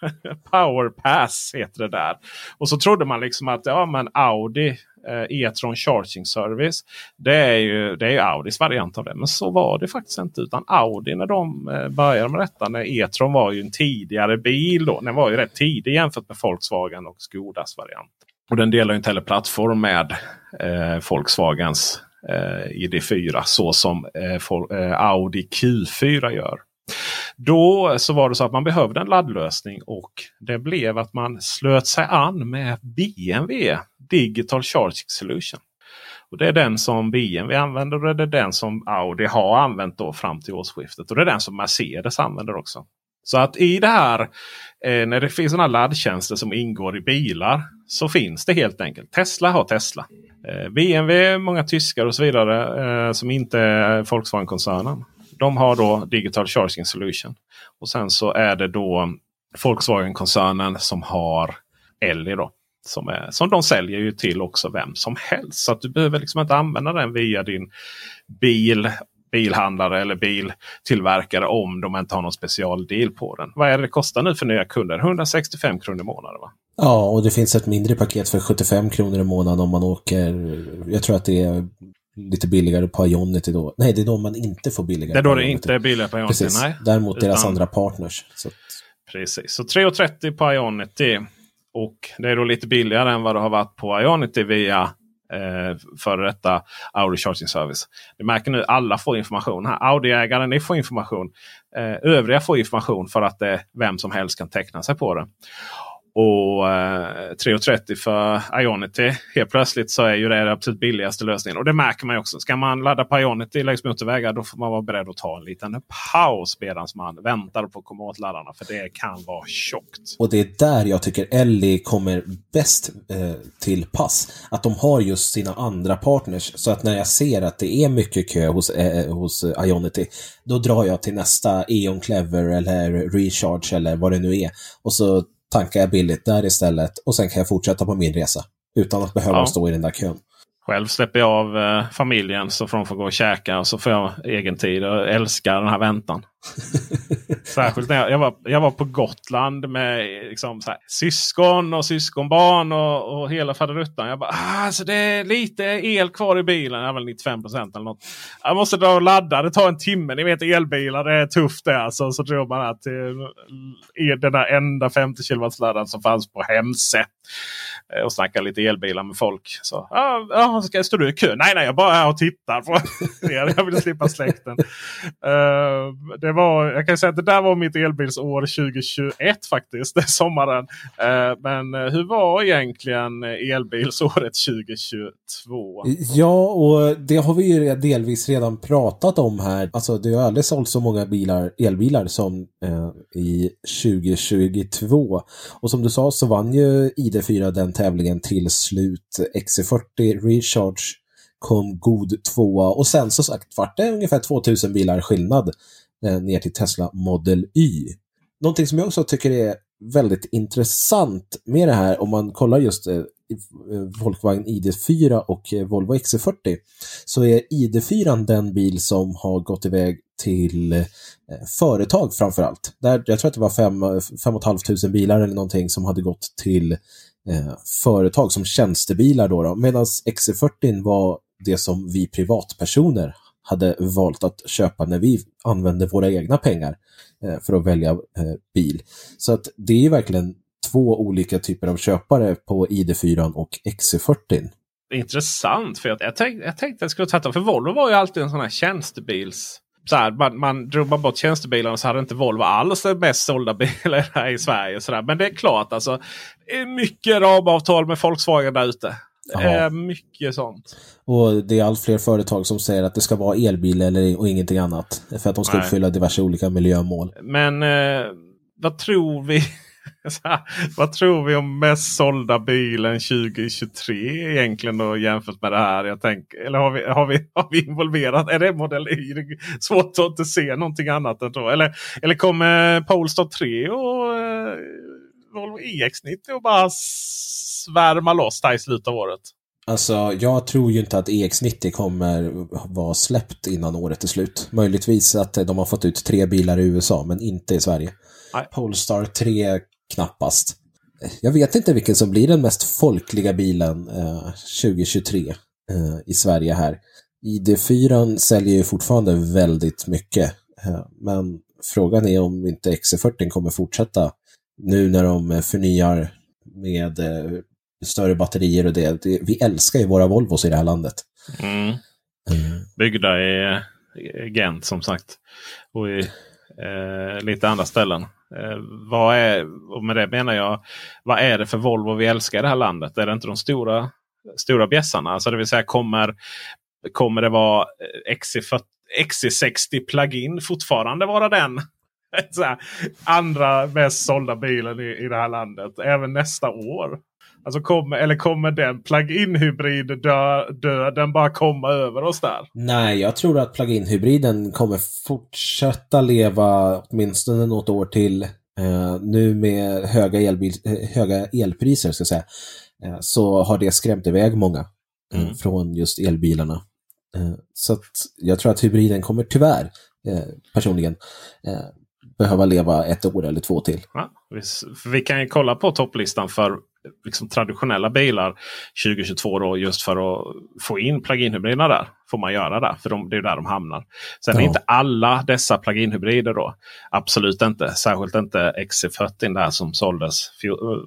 Power Pass heter det där. Och så trodde man liksom att ja, men Audi eh, E-tron Charging Service. Det är, ju, det är ju Audis variant av det. Men så var det faktiskt inte. Utan Audi när de eh, började med detta. När E-tron var ju en tidigare bil. Då, den var ju rätt tidig jämfört med Volkswagen och Skodas variant. Och den delar ju inte heller plattform med eh, Volkswagens eh, ID4 så som eh, eh, Audi Q4 gör. Då så var det så att man behövde en laddlösning och det blev att man slöt sig an med BMW Digital Charging Solution. Och Det är den som BMW använder och det är den som Audi har använt då fram till årsskiftet. Och det är den som Mercedes använder också. Så att i det här, eh, när det finns sådana laddtjänster som ingår i bilar, så finns det helt enkelt. Tesla har Tesla. Eh, BMW, många tyskar och så vidare eh, som inte är Volkswagen-koncernen. De har då Digital Charging Solution. Och sen så är det då Volkswagen-koncernen som har Elli då. Som, är, som de säljer ju till också vem som helst. Så att du behöver liksom inte använda den via din bil, bilhandlare eller biltillverkare om de inte har någon specialdeal på den. Vad är det det kostar nu för nya kunder? 165 kronor i månaden va? Ja, och det finns ett mindre paket för 75 kronor i månaden om man åker. Jag tror att det är lite billigare på Ionity då. Nej, det är då man inte får billigare. Det är då det inte är billigare på Ionity. Precis. Nej. Däremot deras Utan- andra partners. Så att, Precis, så 3,30 på Ionity. Och det är då lite billigare än vad det har varit på Ionity via eh, före detta Audi Charging Service. Ni märker nu alla får information här. Audi-ägaren ni får information. Eh, övriga får information för att eh, vem som helst kan teckna sig på det. Och eh, 3,30 för Ionity. Helt plötsligt så är ju det den absolut billigaste lösningen. Och det märker man ju också. Ska man ladda på Ionity längs motorvägar då får man vara beredd att ta en liten paus medan man väntar på att komma åt laddarna. För det kan vara tjockt. Och det är där jag tycker Ellie kommer bäst eh, till pass. Att de har just sina andra partners. Så att när jag ser att det är mycket kö hos, eh, eh hos Ionity, då drar jag till nästa Eon Clever eller Recharge eller vad det nu är. Och så tankar jag billigt där istället och sen kan jag fortsätta på min resa utan att behöva Ja. stå i den där kön. Själv släpper jag av eh, familjen så får de få gå och käka och så får jag egen tid. och älskar den här väntan. (laughs) Särskilt när jag, jag, var, jag var på Gotland med liksom, så här, syskon och syskonbarn och, och hela faderuttan. Jag bara, ah, alltså det är lite el kvar i bilen. Jag väl 95 procent eller något. Jag måste dra och ladda. Det tar en timme. Ni vet elbilar, det är tufft det. Alltså, så drog man till eh, den där enda 50 kW laddaren som fanns på Hemse. Eh, och snackade lite elbilar med folk. Så, ah, ah, ska, står du i kö? Nej, nej, jag bara är här och tittar på (laughs) er. Jag vill slippa släkten. Uh, det var, jag kan säga att det där var mitt elbilsår 2021 faktiskt. (laughs) Det sommaren. Uh, men hur var egentligen elbilsåret 2022? Ja, och det har vi ju delvis redan pratat om här. Alltså det har aldrig sålt så många bilar, elbilar som eh, i 2022. Och som du sa så vann ju ID4 den tävlingen till slut. XC40 Recharge kom god tvåa och sen så sagt vart det ungefär 2000 bilar skillnad eh, ner till Tesla Model Y. Någonting som jag också tycker är väldigt intressant med det här om man kollar just eh, eh Volkswagen ID4 och eh, Volvo XC40 så är ID4 den bil som har gått iväg till eh, företag framförallt. Där, jag tror att det var 5 500 bilar eller någonting som hade gått till eh, Eh, företag som tjänstebilar då, då medan XC40 var det som vi privatpersoner hade valt att köpa när vi använde våra egna pengar eh, för att välja eh, bil. Så att det är verkligen två olika typer av köpare på ID4 och XC40. Intressant. För jag, jag, tänkte, jag tänkte att jag skulle ta. För Volvo var ju alltid en sån här tjänstebils... Så här, man, man drog man bort tjänstebilarna så hade inte Volvo alls den bäst sålda bilen här i Sverige. Så där. Men det är klart alltså. Mycket ramavtal med Volkswagen där ute. Ja. mycket sånt. Och det är allt fler företag som säger att det ska vara elbil eller, och ingenting annat. För att de ska Nej. uppfylla diverse olika miljömål. Men eh, vad tror vi? (laughs) Vad tror vi om mest sålda bilen 2023 egentligen då jämfört med det här? Jag tänker, eller har vi, har, vi, (laughs) har vi involverat? Är det modell Y? Svårt att inte se någonting annat än då. Eller, eller kommer Polestar 3 och eh, Volvo EX90 och bara svärma loss där i slutet av året? Alltså, jag tror ju inte att EX90 kommer vara släppt innan året är slut. Möjligtvis att de har fått ut tre bilar i USA, men inte i Sverige. Nej. Polestar 3 knappast. Jag vet inte vilken som blir den mest folkliga bilen eh, 2023 eh, i Sverige här. ID4 säljer ju fortfarande väldigt mycket, eh, men frågan är om inte XC40 kommer fortsätta nu när de eh, förnyar med eh, större batterier och det. det. Vi älskar ju våra Volvos i det här landet. Mm. Byggda i i Gent som sagt. Och i eh, lite andra ställen. Eh, vad är, och med det menar jag, vad är det för Volvo vi älskar i det här landet? Är det inte de stora, stora bjässarna? Alltså det vill säga kommer, kommer det vara eh, XC40, XC60 plug-in fortfarande vara den? (laughs) Så här, andra mest sålda bilen i, i det här landet även nästa år. Alltså kommer, eller kommer den plug-in hybrid dö, döden bara komma över oss där? Nej, jag tror att plug-in-hybriden kommer fortsätta leva åtminstone något år till. Eh, nu med höga, elbil, eh, höga elpriser, ska säga, eh, så har det skrämt iväg många eh, Mm. från just elbilarna. Eh, så jag tror att hybriden kommer tyvärr, eh, personligen, eh, behöva leva ett år eller två till. Ja, vi, vi kan ju kolla på topplistan för liksom traditionella bilar 2022 då just för att få in plug-in-hybriderna där. Får man göra där, för de, det är där de hamnar. Sen Ja. är inte alla dessa plug-in-hybrider då. Absolut inte. Särskilt inte XC40 där som såldes fjo-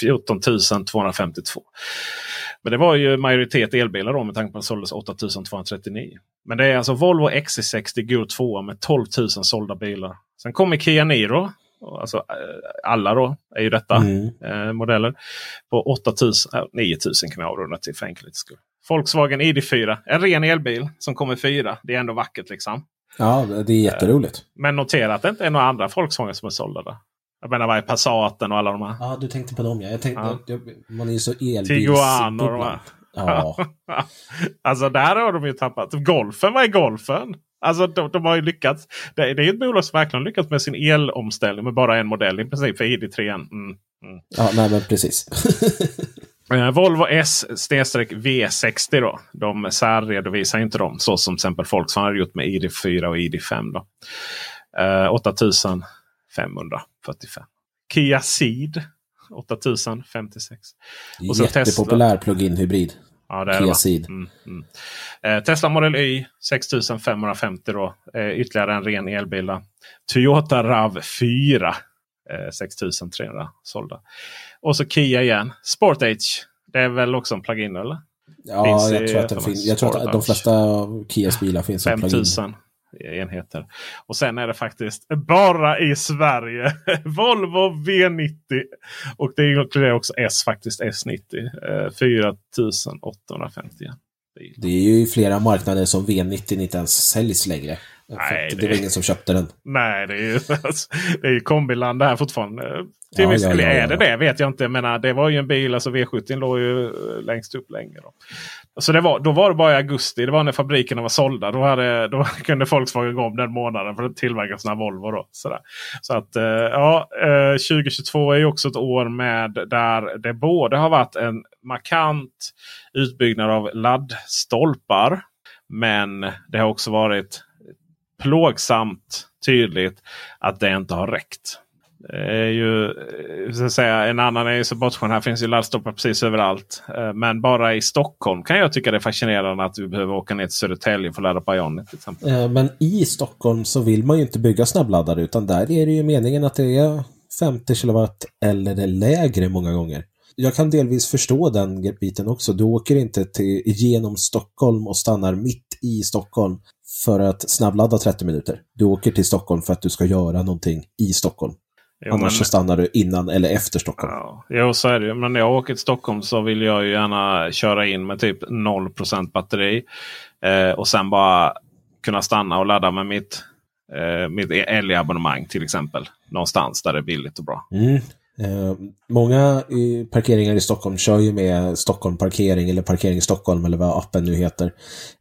14 252. Men det var ju majoritet elbilar då med tanke på att det såldes 8 239. Men det är alltså Volvo XC60 Go 2 med 12 000 sålda bilar. Sen kommer Kia Niro. Alltså eh, alla då är ju detta Mm. eh, modeller. På 8000, äh, 9000 kan vi avrunda till för enkelhetens skull. Volkswagen ID4, en ren elbil som kommer fyra. Det är ändå vackert liksom. Ja, det är jätteroligt. Men notera att det inte är några andra Volkswagen som är sålda där. Jag menar vad är Passaten och alla de här. Ja, du tänkte på dem ja. Jag tänkte, Ja. jag, man är ju så elbils... Tiguan och de här. Ja. (laughs) alltså där har de ju tappat. Golfen, vad är golfen? Alltså de, de har ju lyckats. Det, det är ett bolag som verkligen lyckats med sin elomställning med bara en modell i princip för ID3. Mm. Mm. ja, nej men precis. (laughs) Eh, Volvo S-V60 då. De särredovisar inte dem så som till exempel Volkswagen har gjort med ID4 och ID5. Då. Eh, 8545. Kia Ceed 8056. Och så Jättepopulär plug-in hybrid. Ja, det är det, Kia va? Ceed. Mm, mm. Eh, Tesla Model Y 6550 då. Eh, ytterligare en ren elbil. Toyota RAV4 eh, 6300 sålda. Och så Kia igen. Sportage. Det är väl också en plug-in eller? Ja, jag tror jag tror att de flesta Kias bilar finns som plug-in. 5000 enheter. Och sen är det faktiskt bara i Sverige. (laughs) Volvo V90. Och det inkluderar också S faktiskt. S90. Eh, 4851. Det är ju flera marknader som V90 inte ens säljs längre. Nej, det det- var ingen som köpte den. Nej, det är ju, (laughs) det är ju kombiland det här fortfarande. Till Ja, viss, ja, eller ja, är det det? vet jag inte. Men det var ju en bil, alltså V70 låg ju eh, längst upp länge. Då. Så det var, då var det bara i augusti. Det var när fabrikerna var sålda. Då, hade, då (laughs) kunde Volkswagen gå om den månaden för att tillverka sina Volvo. Då, sådär. Så att eh, ja, eh, 2022 är ju också ett år med där det både har varit en markant utbyggnad av laddstolpar. Men det har också varit plågsamt tydligt att det inte har räckt. Är ju, så att säga, en annan är ju så bortskämd. Här finns ju laddstolpar precis överallt. Eh, men bara i Stockholm kan jag tycka det är fascinerande att vi behöver åka ner till Södertälje för att ladda på Ionic. Till exempel. Eh, men i Stockholm så vill man ju inte bygga snabbladdare utan där är det ju meningen att det är 50 kilowatt eller lägre många gånger. Jag kan delvis förstå den biten också. Du åker inte till, genom Stockholm och stannar mitt i Stockholm för att snabbladda 30 minuter. Du åker till Stockholm för att du ska göra någonting i Stockholm. Jo, Annars men- så stannar du innan eller efter Stockholm. Ja, jo, så är det. Men när jag åker till Stockholm så vill jag ju gärna köra in med typ 0% batteri. Eh, och sen bara kunna stanna och ladda med mitt, eh, mitt älgabonnemang till exempel. Någonstans där det är billigt och bra. Mm. Eh, många i parkeringar i Stockholm kör ju med Stockholm Parkering eller Parkering Stockholm eller vad appen nu heter.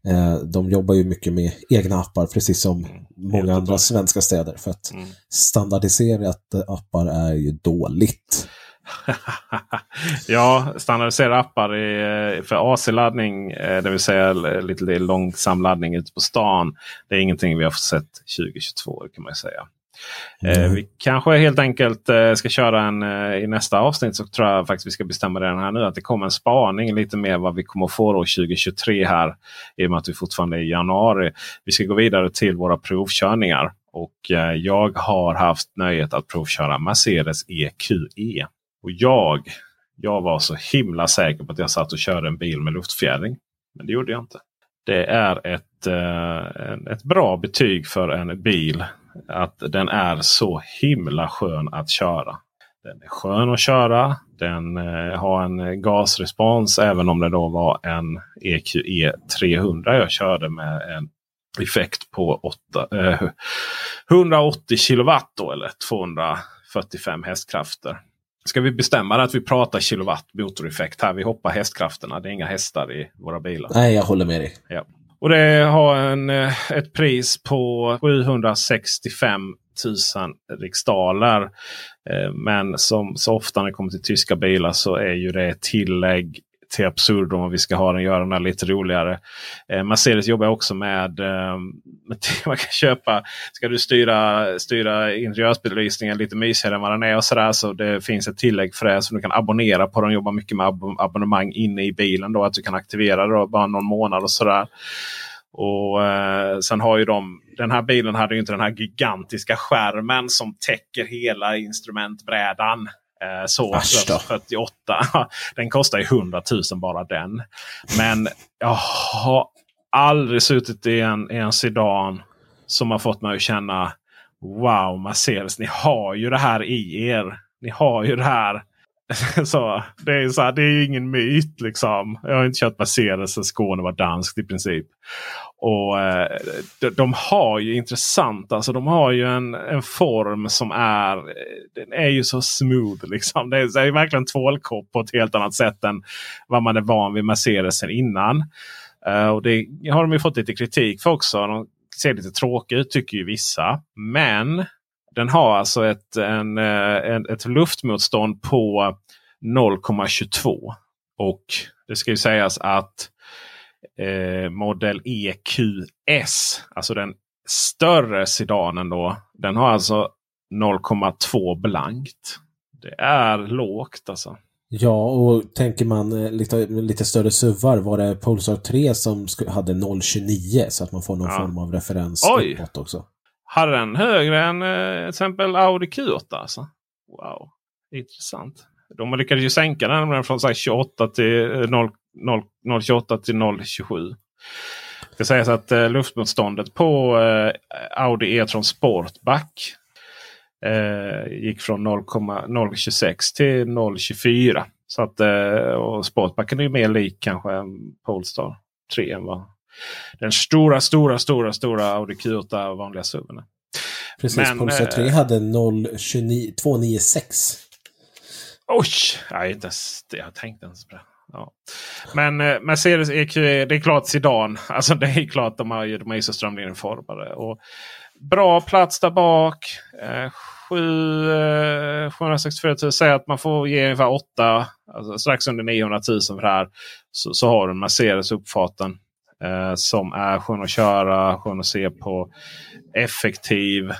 Eh, de jobbar ju mycket med egna appar precis som många andra svenska städer för att standardiserat eh, appar är ju dåligt. (laughs) ja, standardiserade appar eh, för AC-laddning, eh, det vill säga lite långsam laddning ute på stan. Det är ingenting vi har sett 2022 kan man säga. Mm. Eh, vi kanske helt enkelt eh, ska köra en eh, i nästa avsnitt så tror jag faktiskt vi ska bestämma redan här nu att det kommer en spaning lite mer vad vi kommer att få då 2023 här. I och med att vi fortfarande är i januari. Vi ska gå vidare till våra provkörningar. Och jag har haft nöjet att provköra Mercedes EQE. Och jag, jag var så himla säker på att jag satt och körde en bil med luftfjädring. Men det gjorde jag inte. Det är ett, eh, ett bra betyg för en bil. Att den är så himla skön att köra. Den är skön att köra. Den eh, har en gasrespons även om det då var en EQE 300 jag körde med en effekt på 8, eh, 180 kilowatt då, eller 245 hästkrafter. Ska vi bestämma att vi pratar kilowatt motoreffekt här? Vi hoppar hästkrafterna. Det är inga hästar i våra bilar. Nej, jag håller med dig. Ja. Och det har en, eh, ett pris på 765 000 riksdaler. Eh, Men som så ofta när det kommer till tyska bilar så är ju det tillägg till absurdum om vi ska ha den, göra den här lite roligare. Eh, Mercedes jobbar också med, eh, (laughs) man kan köpa. Ska du styra, styra interiörsbelysningen lite mysigare än vad den är och sådär. Så det finns ett tillägg för det som du kan abonnera på. De jobbar mycket med ab abonnemang inne i bilen. Då, att du kan aktivera det bara någon månad och sådär. Och eh, sen har ju de, den här bilen hade ju inte den här gigantiska skärmen som täcker hela instrumentbrädan. Eh, så då. 48. (laughs) Den kostar ju 100 000 bara den. Men jag har aldrig suttit i en, i en sedan som har fått mig att känna Wow Mercedes, ni har ju det här i er. Ni har ju det här. (laughs) så, det, är så här, det är ju ingen myt liksom. Jag har inte kört Mercedes sen Skåne var danskt i princip. Och eh, de, de, har ju intressant, alltså de har ju en, en form som är, den är ju så smooth. Liksom. Det, är, det är verkligen tvålkopp på ett helt annat sätt än vad man är van vid Mercedesen innan. Uh, och det har de ju fått lite kritik för också. De ser lite tråkiga ut tycker ju vissa. Men den har alltså ett, en, en, ett luftmotstånd på 0,22. Och det ska ju sägas att eh, modell EQS, alltså den större sedanen då, den har alltså 0,2 blankt. Det är lågt alltså. Ja, och tänker man eh, lite, lite större suvar var det Polestar 3 som hade 0,29 så att man får någon ja. form av referens Oj. uppåt också. Hade den högre än eh, till exempel Audi Q8 alltså? Wow, intressant. De lyckades ju sänka den från 28 till 0, 0, 028 till 027. Det sägs att eh, luftmotståndet på eh, Audi E-tron Sportback eh, gick från 0,026 till 0,24. Så att, eh, och Sportbacken är ju mer lik kanske en Polestar 3 än vad den stora, stora, stora, stora Audi Q8 vanliga SUVen. Precis, Men, Polestar 3 eh, hade 0,296. Oj! Jag, inte jag ens på det. Ja. Men eh, Mercedes EQ, det är klart sedan. Alltså det är klart de har, de är så strömlinjeformade. Och bra plats där bak. Eh, 7, eh, 764 000. Säg att man får ge ungefär 8, alltså strax under 900 000 för det här. Så, så har du Mercedes uppfarten. Eh, som är skön att köra, skön att se på. Effektiv.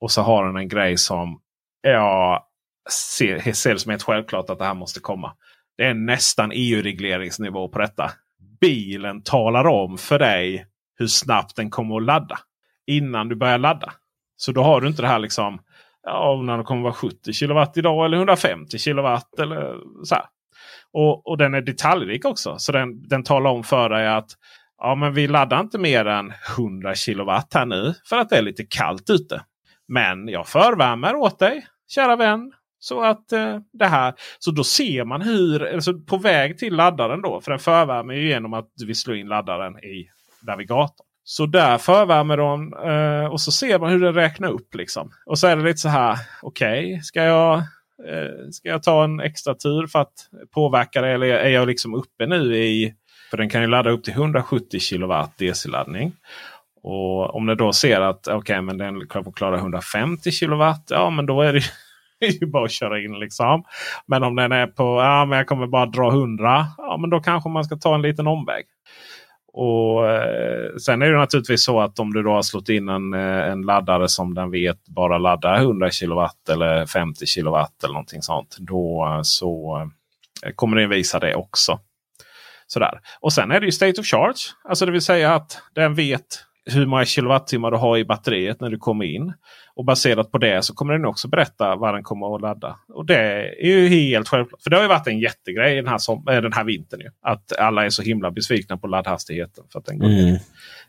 Och så har den en grej som jag ser, ser det som helt självklart att det här måste komma. Det är nästan EU-regleringsnivå på detta. Bilen talar om för dig hur snabbt den kommer att ladda. Innan du börjar ladda. Så då har du inte det här liksom. Ja, när det kommer vara 70 kW idag eller 150 kW. Eller så här. Och, och den är detaljrik också. Så den, den talar om för dig att ja, men vi laddar inte mer än 100 kilowatt här nu. För att det är lite kallt ute. Men jag förvärmer åt dig, kära vän. Så att eh, det här. Så då ser man hur, alltså på väg till laddaren då. För den förvärmer ju genom att vi slår in laddaren i navigatorn. Så där förvärmer de eh, och så ser man hur den räknar upp. liksom. Och så är det lite så här. Okej, okay, ska, jag, eh, ska jag ta en extra tur för att påverka det? Eller är jag liksom uppe nu i... För den kan ju ladda upp till 170 kilowatt DC-laddning. Och om den då ser att okay, men den klarar 150 kilowatt, Ja men då är det (laughs) ju bara att köra in liksom. Men om den är på ja, men jag kommer bara dra 100. Ja, men då kanske man ska ta en liten omväg. Och eh, Sen är det naturligtvis så att om du då har slått in en, eh, en laddare som den vet bara laddar 100 kilowatt eller 50 kilowatt eller någonting sånt. Då eh, så eh, kommer den visa det också. Sådär. Och sen är det ju state of charge. Alltså det vill säga att den vet hur många kilowattimmar du har i batteriet när du kommer in. Och baserat på det så kommer den också berätta vad den kommer att ladda. Och det är ju helt självklart. För det har ju varit en jättegrej den här, som, äh, den här vintern. Ju. Att alla är så himla besvikna på laddhastigheten. För att den går mm.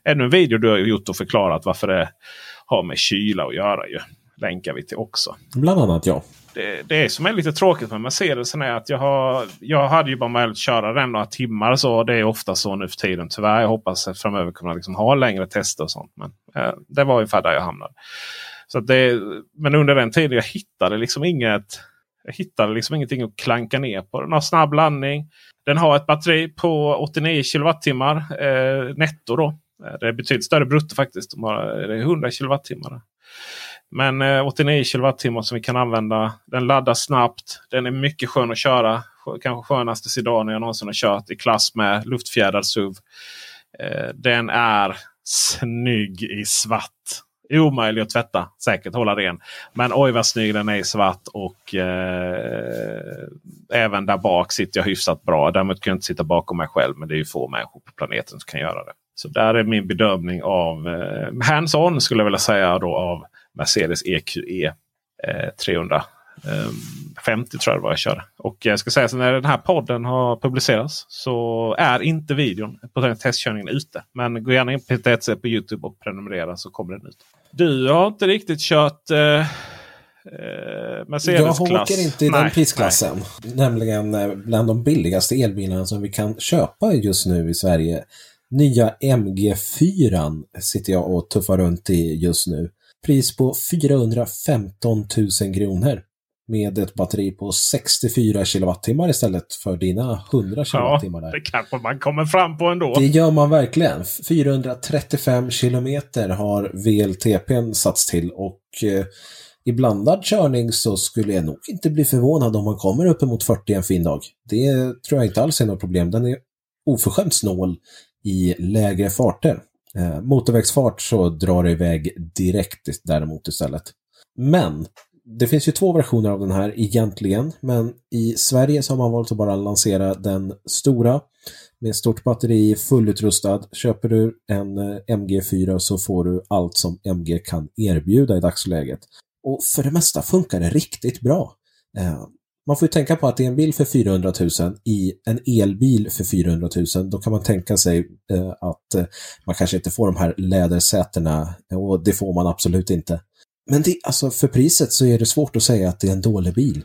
Ännu en video du har gjort och förklarat varför det har med kyla att göra. Ju. Länkar vi till också. Bland annat ja det, det som är lite tråkigt med Mercedesen är att jag, har, jag hade ju bara möjlighet att köra den några timmar. Så det är ofta så nu för tiden tyvärr. Jag hoppas att framöver kunna liksom ha längre tester och sånt. Men eh, det var ungefär där jag hamnade. Så det, men under den tiden jag hittade liksom inget. Jag hittade liksom ingenting att klanka ner på. Den har snabb laddning. Den har ett batteri på 89 kilowattimmar eh, netto. Då. Eh, det är betydligt större brutto faktiskt. De har, det är 100 kilowattimmar. Men eh, 89 kWh som vi kan använda. Den laddar snabbt. Den är mycket skön att köra. kanske skönaste Sedan jag någonsin har kört i klass med luftfjädrad SUV. Eh, den är snygg i svart. Omöjlig att tvätta. Säkert hålla ren. Men oj vad snygg den är i svart. Och eh, även där bak sitter jag hyfsat bra. Däremot kan jag inte sitta bakom mig själv. Men det är ju få människor på planeten som kan göra det. Så där är min bedömning av eh, hands-on skulle jag vilja säga då av Mercedes EQE eh, 300. 50 tror jag det var jag körde. Och jag ska säga så när den här podden har publicerats så är inte videon på den testkörningen ute. Men gå gärna in på PTC på Youtube och prenumerera så kommer den ut. Du har inte riktigt kört eh, Mercedes-klass. Jag åker inte i nej, den prisklassen. Nej. Nämligen eh, bland de billigaste elbilarna som vi kan köpa just nu i Sverige. Nya MG4 sitter jag och tuffar runt i just nu. Pris på 415 000 kronor med ett batteri på 64 kilowattimmar istället för dina 100 kilowattimmar. Ja, det kanske man kommer fram på ändå. Det gör man verkligen. 435 kilometer har VLTPn satts till och eh, i blandad körning så skulle jag nog inte bli förvånad om man kommer uppemot 40 en fin dag. Det tror jag inte alls är något problem. Den är oförskämt snål i lägre farter. Eh, motorvägsfart så drar det iväg direkt däremot istället. Men det finns ju två versioner av den här egentligen, men i Sverige så har man valt att bara lansera den stora med stort batteri, fullutrustad. Köper du en eh, MG4 så får du allt som MG kan erbjuda i dagsläget. Och för det mesta funkar det riktigt bra. Eh, man får ju tänka på att det är en bil för 400 000 i en elbil för 400 000. Då kan man tänka sig eh, att eh, man kanske inte får de här lädersätena och det får man absolut inte. Men det, alltså för priset så är det svårt att säga att det är en dålig bil.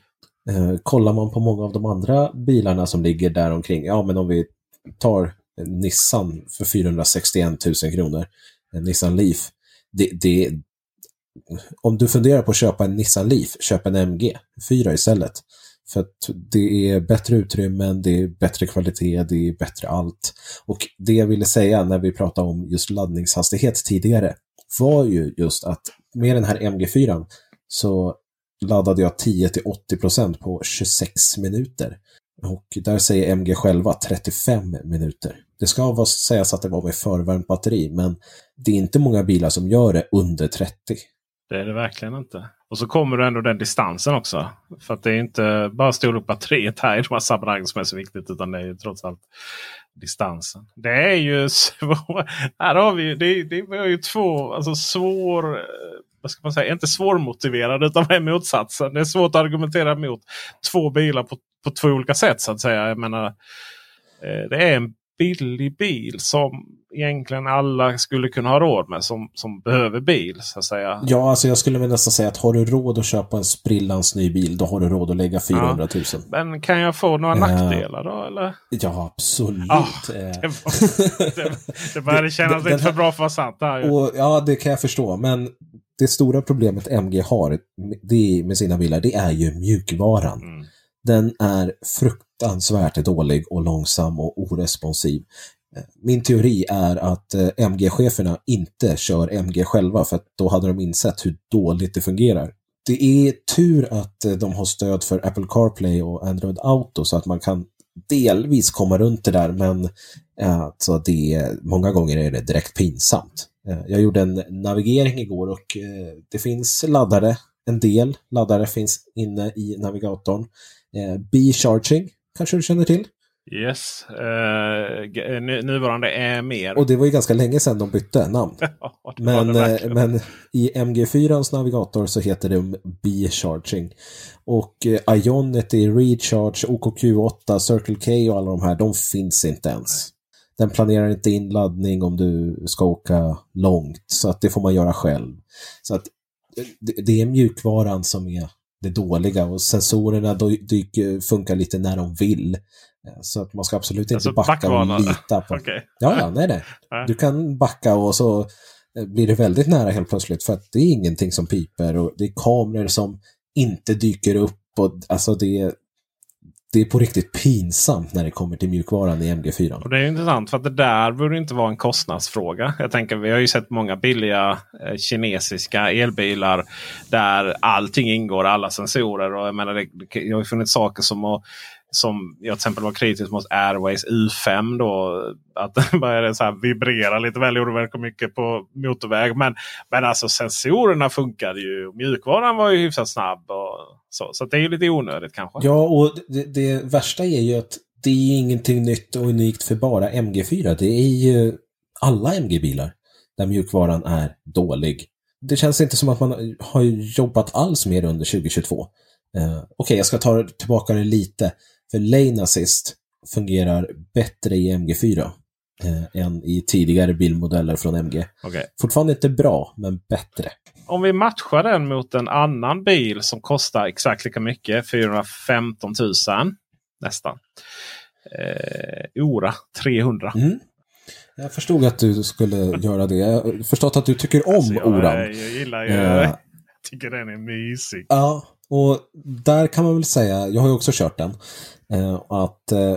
Eh, kollar man på många av de andra bilarna som ligger där omkring, ja men om vi tar Nissan för 461 000 kronor, eh, Nissan Leaf. Det, det, om du funderar på att köpa en Nissan Leaf, köp en MG 4 istället. För att det är bättre utrymmen, det är bättre kvalitet, det är bättre allt. Och det jag ville säga när vi pratade om just laddningshastighet tidigare var ju just att med den här MG4 så laddade jag 10-80% på 26 minuter. Och där säger MG själva 35 minuter. Det ska vara, sägas att det var med förvärmt batteri, men det är inte många bilar som gör det under 30. Det är det verkligen inte. Och så kommer du ändå den distansen också. För att det är inte bara storlek batteriet här i de här sammanhangen som är så viktigt. Utan det är ju trots allt distansen. Det är ju (laughs) svårt. Här har vi det, det var ju två alltså svår vad ska man säga, inte svårmotiverad utan är motsatsen. Det är svårt att argumentera mot två bilar på, på två olika sätt så att säga. Jag menar, eh, det är en billig bil som egentligen alla skulle kunna ha råd med som, som behöver bil. så att säga. Ja, alltså jag skulle väl nästan säga att har du råd att köpa en sprillans ny bil, då har du råd att lägga 400 000. Ja, men kan jag få några uh, nackdelar då? Eller? Ja, absolut. Ah, (laughs) det, var, det, (laughs) det började kännas lite för bra för att vara sant. Här, och, ja, det kan jag förstå. Men det stora problemet MG har det med sina bilar, det är ju mjukvaran. Mm. Den är fruktansvärt dålig och långsam och oresponsiv. Min teori är att eh, MG-cheferna inte kör MG själva för att då hade de insett hur dåligt det fungerar. Det är tur att eh, de har stöd för Apple CarPlay och Android Auto så att man kan delvis komma runt det där men alltså det, många gånger är det direkt pinsamt. Jag gjorde en navigering igår och det finns laddare, en del laddare finns inne i navigatorn. B-charging kanske du känner till? Yes, uh, nuvarande är mer. Och det var ju ganska länge sedan de bytte namn. (laughs) men, men i MG4 navigator så heter det B-charging. Och uh, Ionity, Recharge, OKQ8, Circle K och alla de här, de finns inte ens. Den planerar inte in laddning om du ska åka långt, så att det får man göra själv. Så att det är mjukvaran som är det dåliga och sensorerna dyker, funkar lite när de vill. Så att man ska absolut inte alltså, backa och lita på... (laughs) Okay. Ja, ja, nej, nej. Du kan backa och så eh, blir det väldigt nära helt plötsligt för att det är ingenting som piper och det är kameror som inte dyker upp och alltså det, det är på riktigt pinsamt när det kommer till mjukvaran i MG4. Och Det är intressant för att det där borde inte vara en kostnadsfråga. Jag tänker Vi har ju sett många billiga eh, kinesiska elbilar där allting ingår, alla sensorer. Och jag menar, det, det har ju funnits saker som att som jag till exempel var kritisk mot Airways U5 då. Att (laughs) den började så här vibrera lite väl oroväckande mycket på motorväg. Men, men alltså sensorerna funkade ju. Mjukvaran var ju hyfsat snabb. Och så så det är ju lite onödigt kanske. Ja, och det, det värsta är ju att det är ingenting nytt och unikt för bara MG4. Det är ju alla MG-bilar där mjukvaran är dålig. Det känns inte som att man har jobbat alls mer under 2022. Uh, eh, Okej, okay, jag ska ta tillbaka det lite. För Lane Assist fungerar bättre i MG4 uh, än i tidigare bilmodeller från MG. Okay. Fortfarande inte bra, men bättre. Om vi matchar den mot en annan bil som kostar exakt lika mycket, 415 000 nästan. Eh, Ora 300. Mm. Jag förstod att du skulle göra det. Jag har förstått att du tycker om alltså, jag, Oran. Jag gillar ju... Uh, jag (laughs) tycker den är mysig. Ja, och där kan man väl säga, jag har ju också kört den, att uh,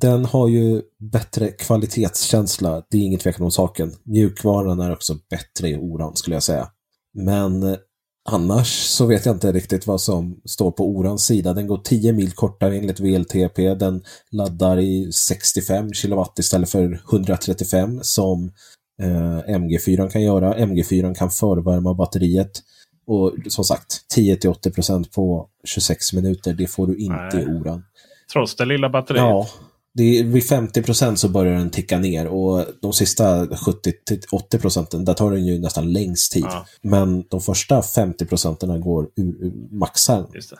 den har ju bättre kvalitetskänsla. Det är inget tvekan om saken. Mjukvaran är också bättre i Oran skulle jag säga. Men Annars så vet jag inte riktigt vad som står på Orans sida. Den går 10 mil kortare enligt VLTP. Den laddar i 65 kW istället för 135 som eh, MG4 kan göra. MG4 kan förvärma batteriet. Och som sagt, 10-80% på 26 minuter, det får du inte Nej. i Oran. Trots det lilla batteriet? Ja, det är, vid 50 procent så börjar den ticka ner och de sista 70-80 procenten, där tar den ju nästan längst tid. Ja. Men de första 50 procenten går ur, ur maxar. Just det.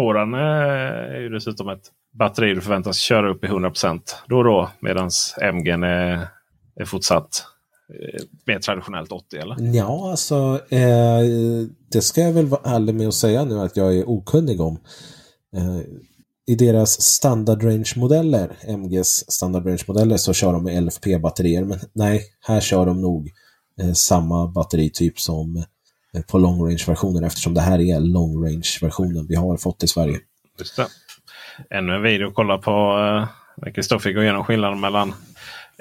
Åran är ju dessutom ett batteri du förväntas köra upp i 100 procent då och då. Medan MG är, är fortsatt eh, mer traditionellt 80 eller? Ja, alltså eh, det ska jag väl vara ärlig med att säga nu att jag är okunnig om. Eh, i deras standard range-modeller, MGs standard range-modeller, så kör de med LFP-batterier. Men nej, här kör de nog eh, samma batterityp som eh, på long range-versionen eftersom det här är long range-versionen vi har fått i Sverige. Just det. Ännu en video att kolla på. Eh, Kristoffer går igenom skillnaden mellan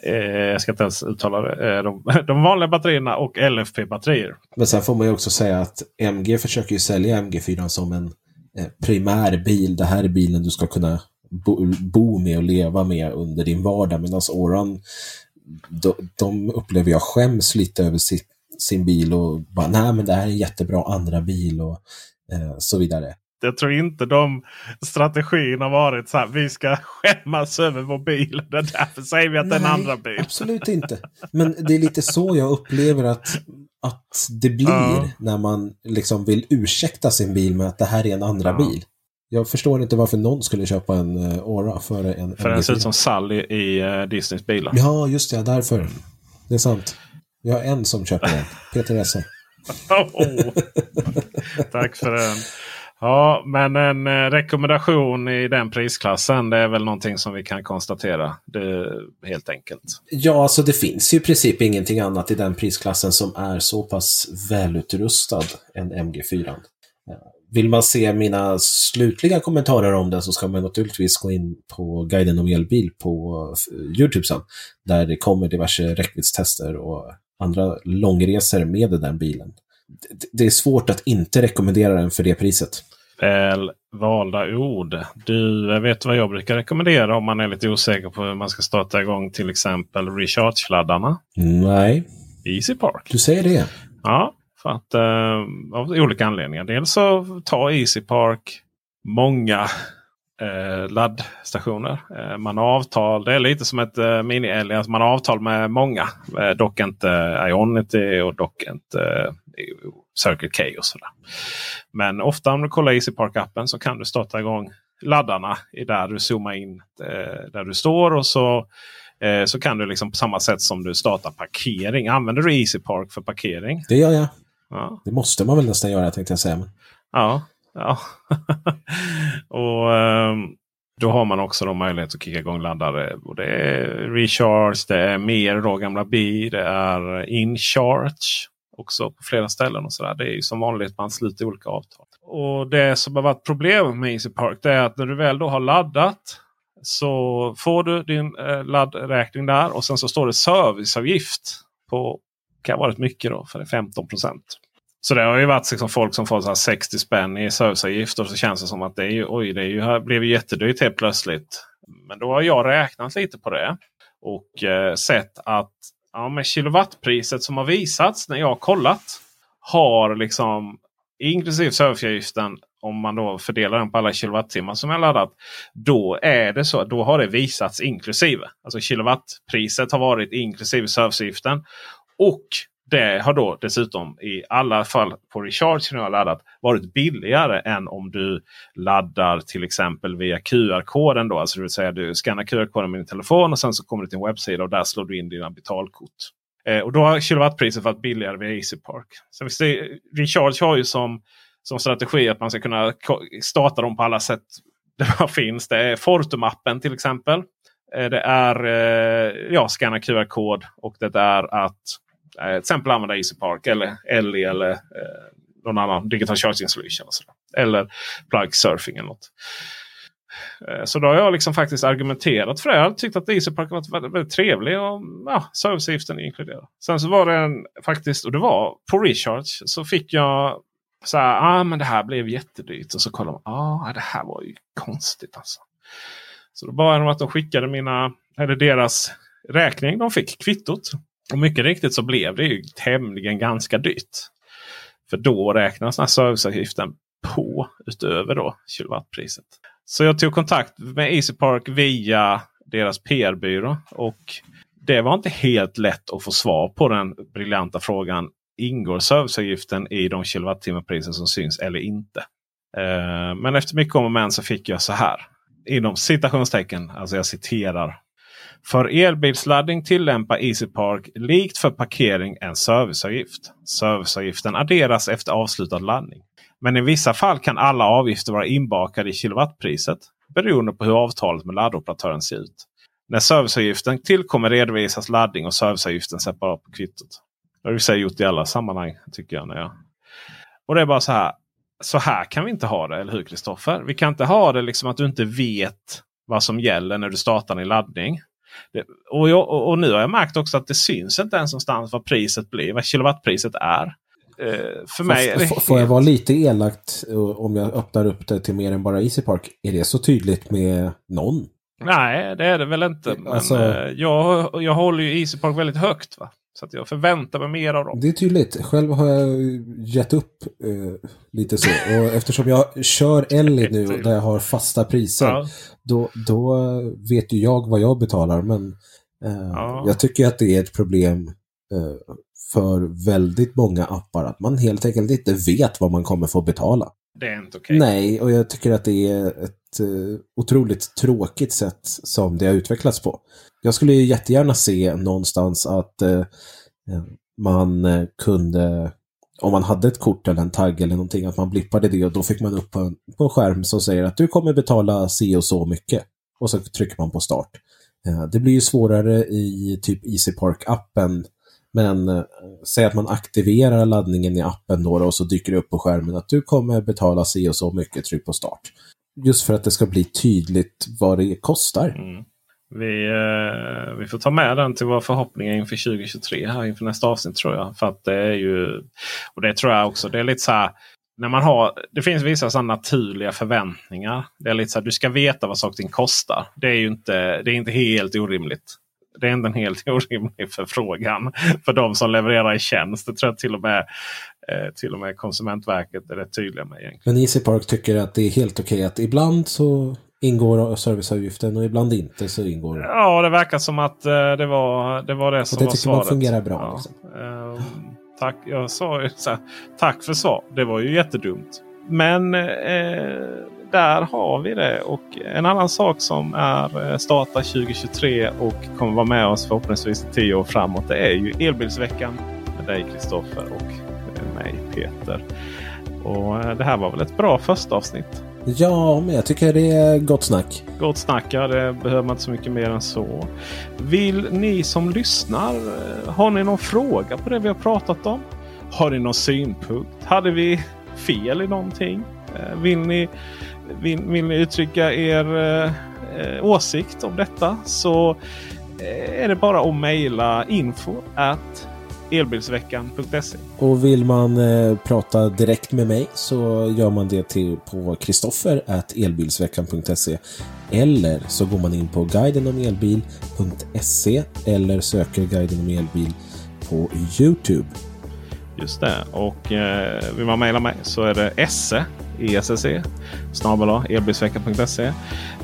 eh, jag ska inte ens uttala det. Eh, de, (laughs) de vanliga batterierna och LFP-batterier. Men sen får man ju också säga att MG försöker ju sälja MG4 som en primär bil. Det här är bilen du ska kunna bo, bo med och leva med under din vardag. Medan Oran, de, de upplever jag skäms lite över sitt, sin bil och bara, nej men det här är en jättebra andra bil och eh, så vidare. Jag tror inte de strategin har varit så här. Vi ska skämmas över vår bil. Det är därför säger vi att Nej, det är en andra bil. Absolut inte. Men det är lite så jag upplever att att det blir uh. när man liksom vill ursäkta sin bil med att det här är en andra uh. bil. Jag förstår inte varför någon skulle köpa en uh, Aura före en För den ser ut som Sally i uh, Disneys bilar. Ja, just det. Därför. Det är sant. Jag har en som köper den. Peter Esse. (laughs) oh. Tack för den. Ja, men en eh, rekommendation i den prisklassen det är väl någonting som vi kan konstatera. Det, helt enkelt. Ja, alltså det finns ju i princip ingenting annat i den prisklassen som är så pass välutrustad än MG4. Eh, vill man se mina slutliga kommentarer om den så ska man naturligtvis gå in på guiden om elbil på eh, Youtube sen. Där det kommer diverse räckviddstester och andra långresor med den bilen det är svårt att inte rekommendera den för det priset. Väl valda ord. Du vet vad jag brukar rekommendera om man är lite osäker på hur man ska starta igång till exempel recharge-laddarna? Nej. Easy Park. Du säger det? Ja, för att, uh, av olika anledningar. Dels så tar Easy Park många eh, laddstationer. Eh, man avtal, det är lite som ett eh, mini-Eli. Alltså man har avtal med många. Eh, dock inte Ionity och dock inte eh, Circle K och sådär. Men ofta om du kollar Easy Park-appen så kan du starta igång laddarna i där du zoomar in eh, där du står. och så eh, så kan du liksom på samma sätt som du startar parkering. Använder du Easy Park för parkering? Det gör jag. Ja. Det måste man väl nästan göra tänkte jag säga. Ja, Ja. (laughs) och um, Då har man också då möjlighet att kicka igång laddare. Och det är recharge, det är mer då gamla bi, det är incharge också på flera ställen. och så där. Det är ju som vanligt man sluter olika avtal. Och Det som har varit problemet med Easy Park det är att när du väl då har laddat så får du din eh, laddräkning där och sen så står det serviceavgift på kan vara rätt mycket då för 15 procent. Så det har ju varit liksom folk som får så här 60 spänn i serviceavgift och så känns det som att det, är ju, oj, det är ju, här blev ju jättedyrt helt plötsligt. Men då har jag räknat lite på det och eh, sett att ja, med kilowattpriset som har visats när jag har kollat har liksom inklusive serviceavgiften om man då fördelar den på alla kilowattimmar som jag laddat. Då är det så. Då har det visats inklusive. Alltså kilowattpriset har varit inklusive serviceavgiften. Och det har då dessutom i alla fall på Recharge som jag har laddat varit billigare än om du laddar till exempel via QR-koden. Då. Alltså det vill säga du skannar QR-koden med din telefon och sen så kommer du till en webbsida och där slår du in dina betalkort. Eh, och då har kilowattpriset varit billigare via EasyPark. Så det, Recharge har ju som, som strategi att man ska kunna starta dem på alla sätt (laughs) det finns. Det är Fortum-appen till exempel. Eh, det är eh, ja, skanna QR-kod och det är att eh, till exempel använda EasyPark eller Ellie eller eh, någon annan digital charging solution. Eller plug surfing eller något. Eh, så då har jag liksom faktiskt argumenterat för det. Jag har tyckt att EasyPark varit väldigt, väldigt trevlig. Och ja, serviceavgiften inkluderad. Sen så var det en faktiskt, och det var på Recharge. Så fick jag så här, ah, men det här blev jättedyrt. Och så kollade man, ah, det här var ju konstigt alltså. Så då bad jag dem att de skickade mina, eller deras räkning. De fick kvittot. Och mycket riktigt så blev det ju tämligen ganska dyrt. För då räknas den serviceavgiften på utöver då kilowattpriset. Så jag tog kontakt med EasyPark via deras PR-byrå. Och det var inte helt lätt att få svar på den briljanta frågan. Ingår serviceavgiften i de kilowattimmarpriser som syns eller inte? Eh, men efter mycket om och men så fick jag så här. Inom citationstecken, alltså jag citerar. För elbilsladdning tillämpar EasyPark likt för parkering en serviceavgift. Serviceavgiften adderas efter avslutad laddning. Men i vissa fall kan alla avgifter vara inbakade i kilowattpriset beroende på hur avtalet med laddoperatören ser ut. När serviceavgiften tillkommer redovisas laddning och serviceavgiften separat på kvittot. Det har vi gjort i alla sammanhang tycker jag. När jag... Och det är bara så här. Så här kan vi inte ha det, eller hur Kristoffer? Vi kan inte ha det liksom att du inte vet vad som gäller när du startar din laddning. Det, och, jag, och, nu har jag märkt också att det syns inte ens någonstans vad priset blir, vad kilowattpriset är. Eh, för mig är det Får jag vara lite elakt om jag öppnar upp det till mer än bara Easy Park? Är det så tydligt med någon? Nej, det är det väl inte. Men alltså... Eh, jag, jag håller ju Easy Park väldigt högt. Va? Så jag förväntar mig mer av dem. Det är tydligt. Själv har jag gett upp eh, lite så. Och eftersom jag kör (laughs) Ellie nu där jag har fasta priser. Ja. Då, då vet ju jag vad jag betalar. Men eh, ja. jag tycker att det är ett problem eh, för väldigt många appar att man helt enkelt inte vet vad man kommer få betala. Det är inte okej. Okay. Nej, och jag tycker att det är ett uh, otroligt tråkigt sätt som det har utvecklats på. Jag skulle ju jättegärna se någonstans att uh, man uh, kunde, om man hade ett kort eller en tagg eller någonting, att man blippade det och då fick man upp på en, på en skärm som säger att du kommer betala si och så mycket. Och så trycker man på start. Det blir ju svårare i typ EasyPark-appen men eh, säg att man aktiverar laddningen i appen då och så dyker det upp på skärmen att du kommer betala si och så mycket, tryck på start. Just för att det ska bli tydligt vad det kostar. Mm. Vi, eh, vi får ta med den till våra förhoppningar inför 2023 här inför nästa avsnitt tror jag. För att det är ju, och det tror jag också, det är lite så här. När man har, det finns vissa sådana naturliga förväntningar. Det är lite så här, du ska veta vad saker kostar. Det är ju inte, det är inte helt orimligt det är ändå en helt (laughs) orimlig förfrågan för de som levererar i tjänst. Det tror jag till och med, eh, till och med Konsumentverket är rätt tydliga med. Egentligen. Men Easy Park tycker att det är helt okej att ibland så ingår serviceavgiften och ibland inte så ingår Ja, det verkar som att eh, det, var, det var det som det var tycker svaret. man fungerar bra. Ja. Liksom. Uh, tack, jag sa ju så här, tack för svar. Det var ju jättedumt. Men eh, där har vi det. Och en annan sak som är eh, startar 2023 och kommer vara med oss förhoppningsvis i tio år framåt. Det är ju elbilsveckan med dig Kristoffer och mig Peter. Och eh, det här var väl ett bra första avsnitt. Ja, men jag tycker det är gott snack. Gott snack, ja. Det behöver man inte så mycket mer än så. Vill ni som lyssnar, eh, har ni någon fråga på det vi har pratat om? Har ni någon synpunkt? Hade vi fel i någonting? Vill ni vill, vill ni uttrycka er eh, åsikt om detta så eh, är det bara att mejla info at elbilsveckan.se. Och vill man eh, prata direkt med mig så gör man det till på kristoffer elbilsveckan.se eller så går man in på guidenomelbil.se eller söker guiden om elbil på Youtube. Just det. Och eh, vill man mejla mig så är det esse ESSE snabel elbilsveckan.se.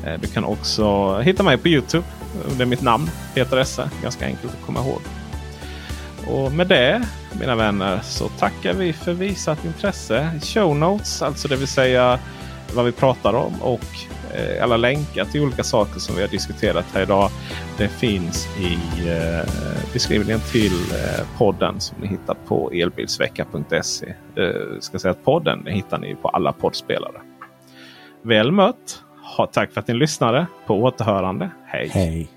Eh, du kan också hitta mig på Youtube under mitt namn Peter Esse. Ganska enkelt att komma ihåg. Och med det mina vänner så tackar vi för visat intresse. Show notes, alltså det vill säga vad vi pratar om och Eh, alla länkar till olika saker som vi har diskuterat här idag. Det finns i eh, beskrivningen till eh, podden som ni hittar på elbilsvecka.se. Eh, ska säga att podden hittar ni på alla poddspelare. Väl mött! Ha, tack för att ni lyssnade. På återhörande. Hej! Hej!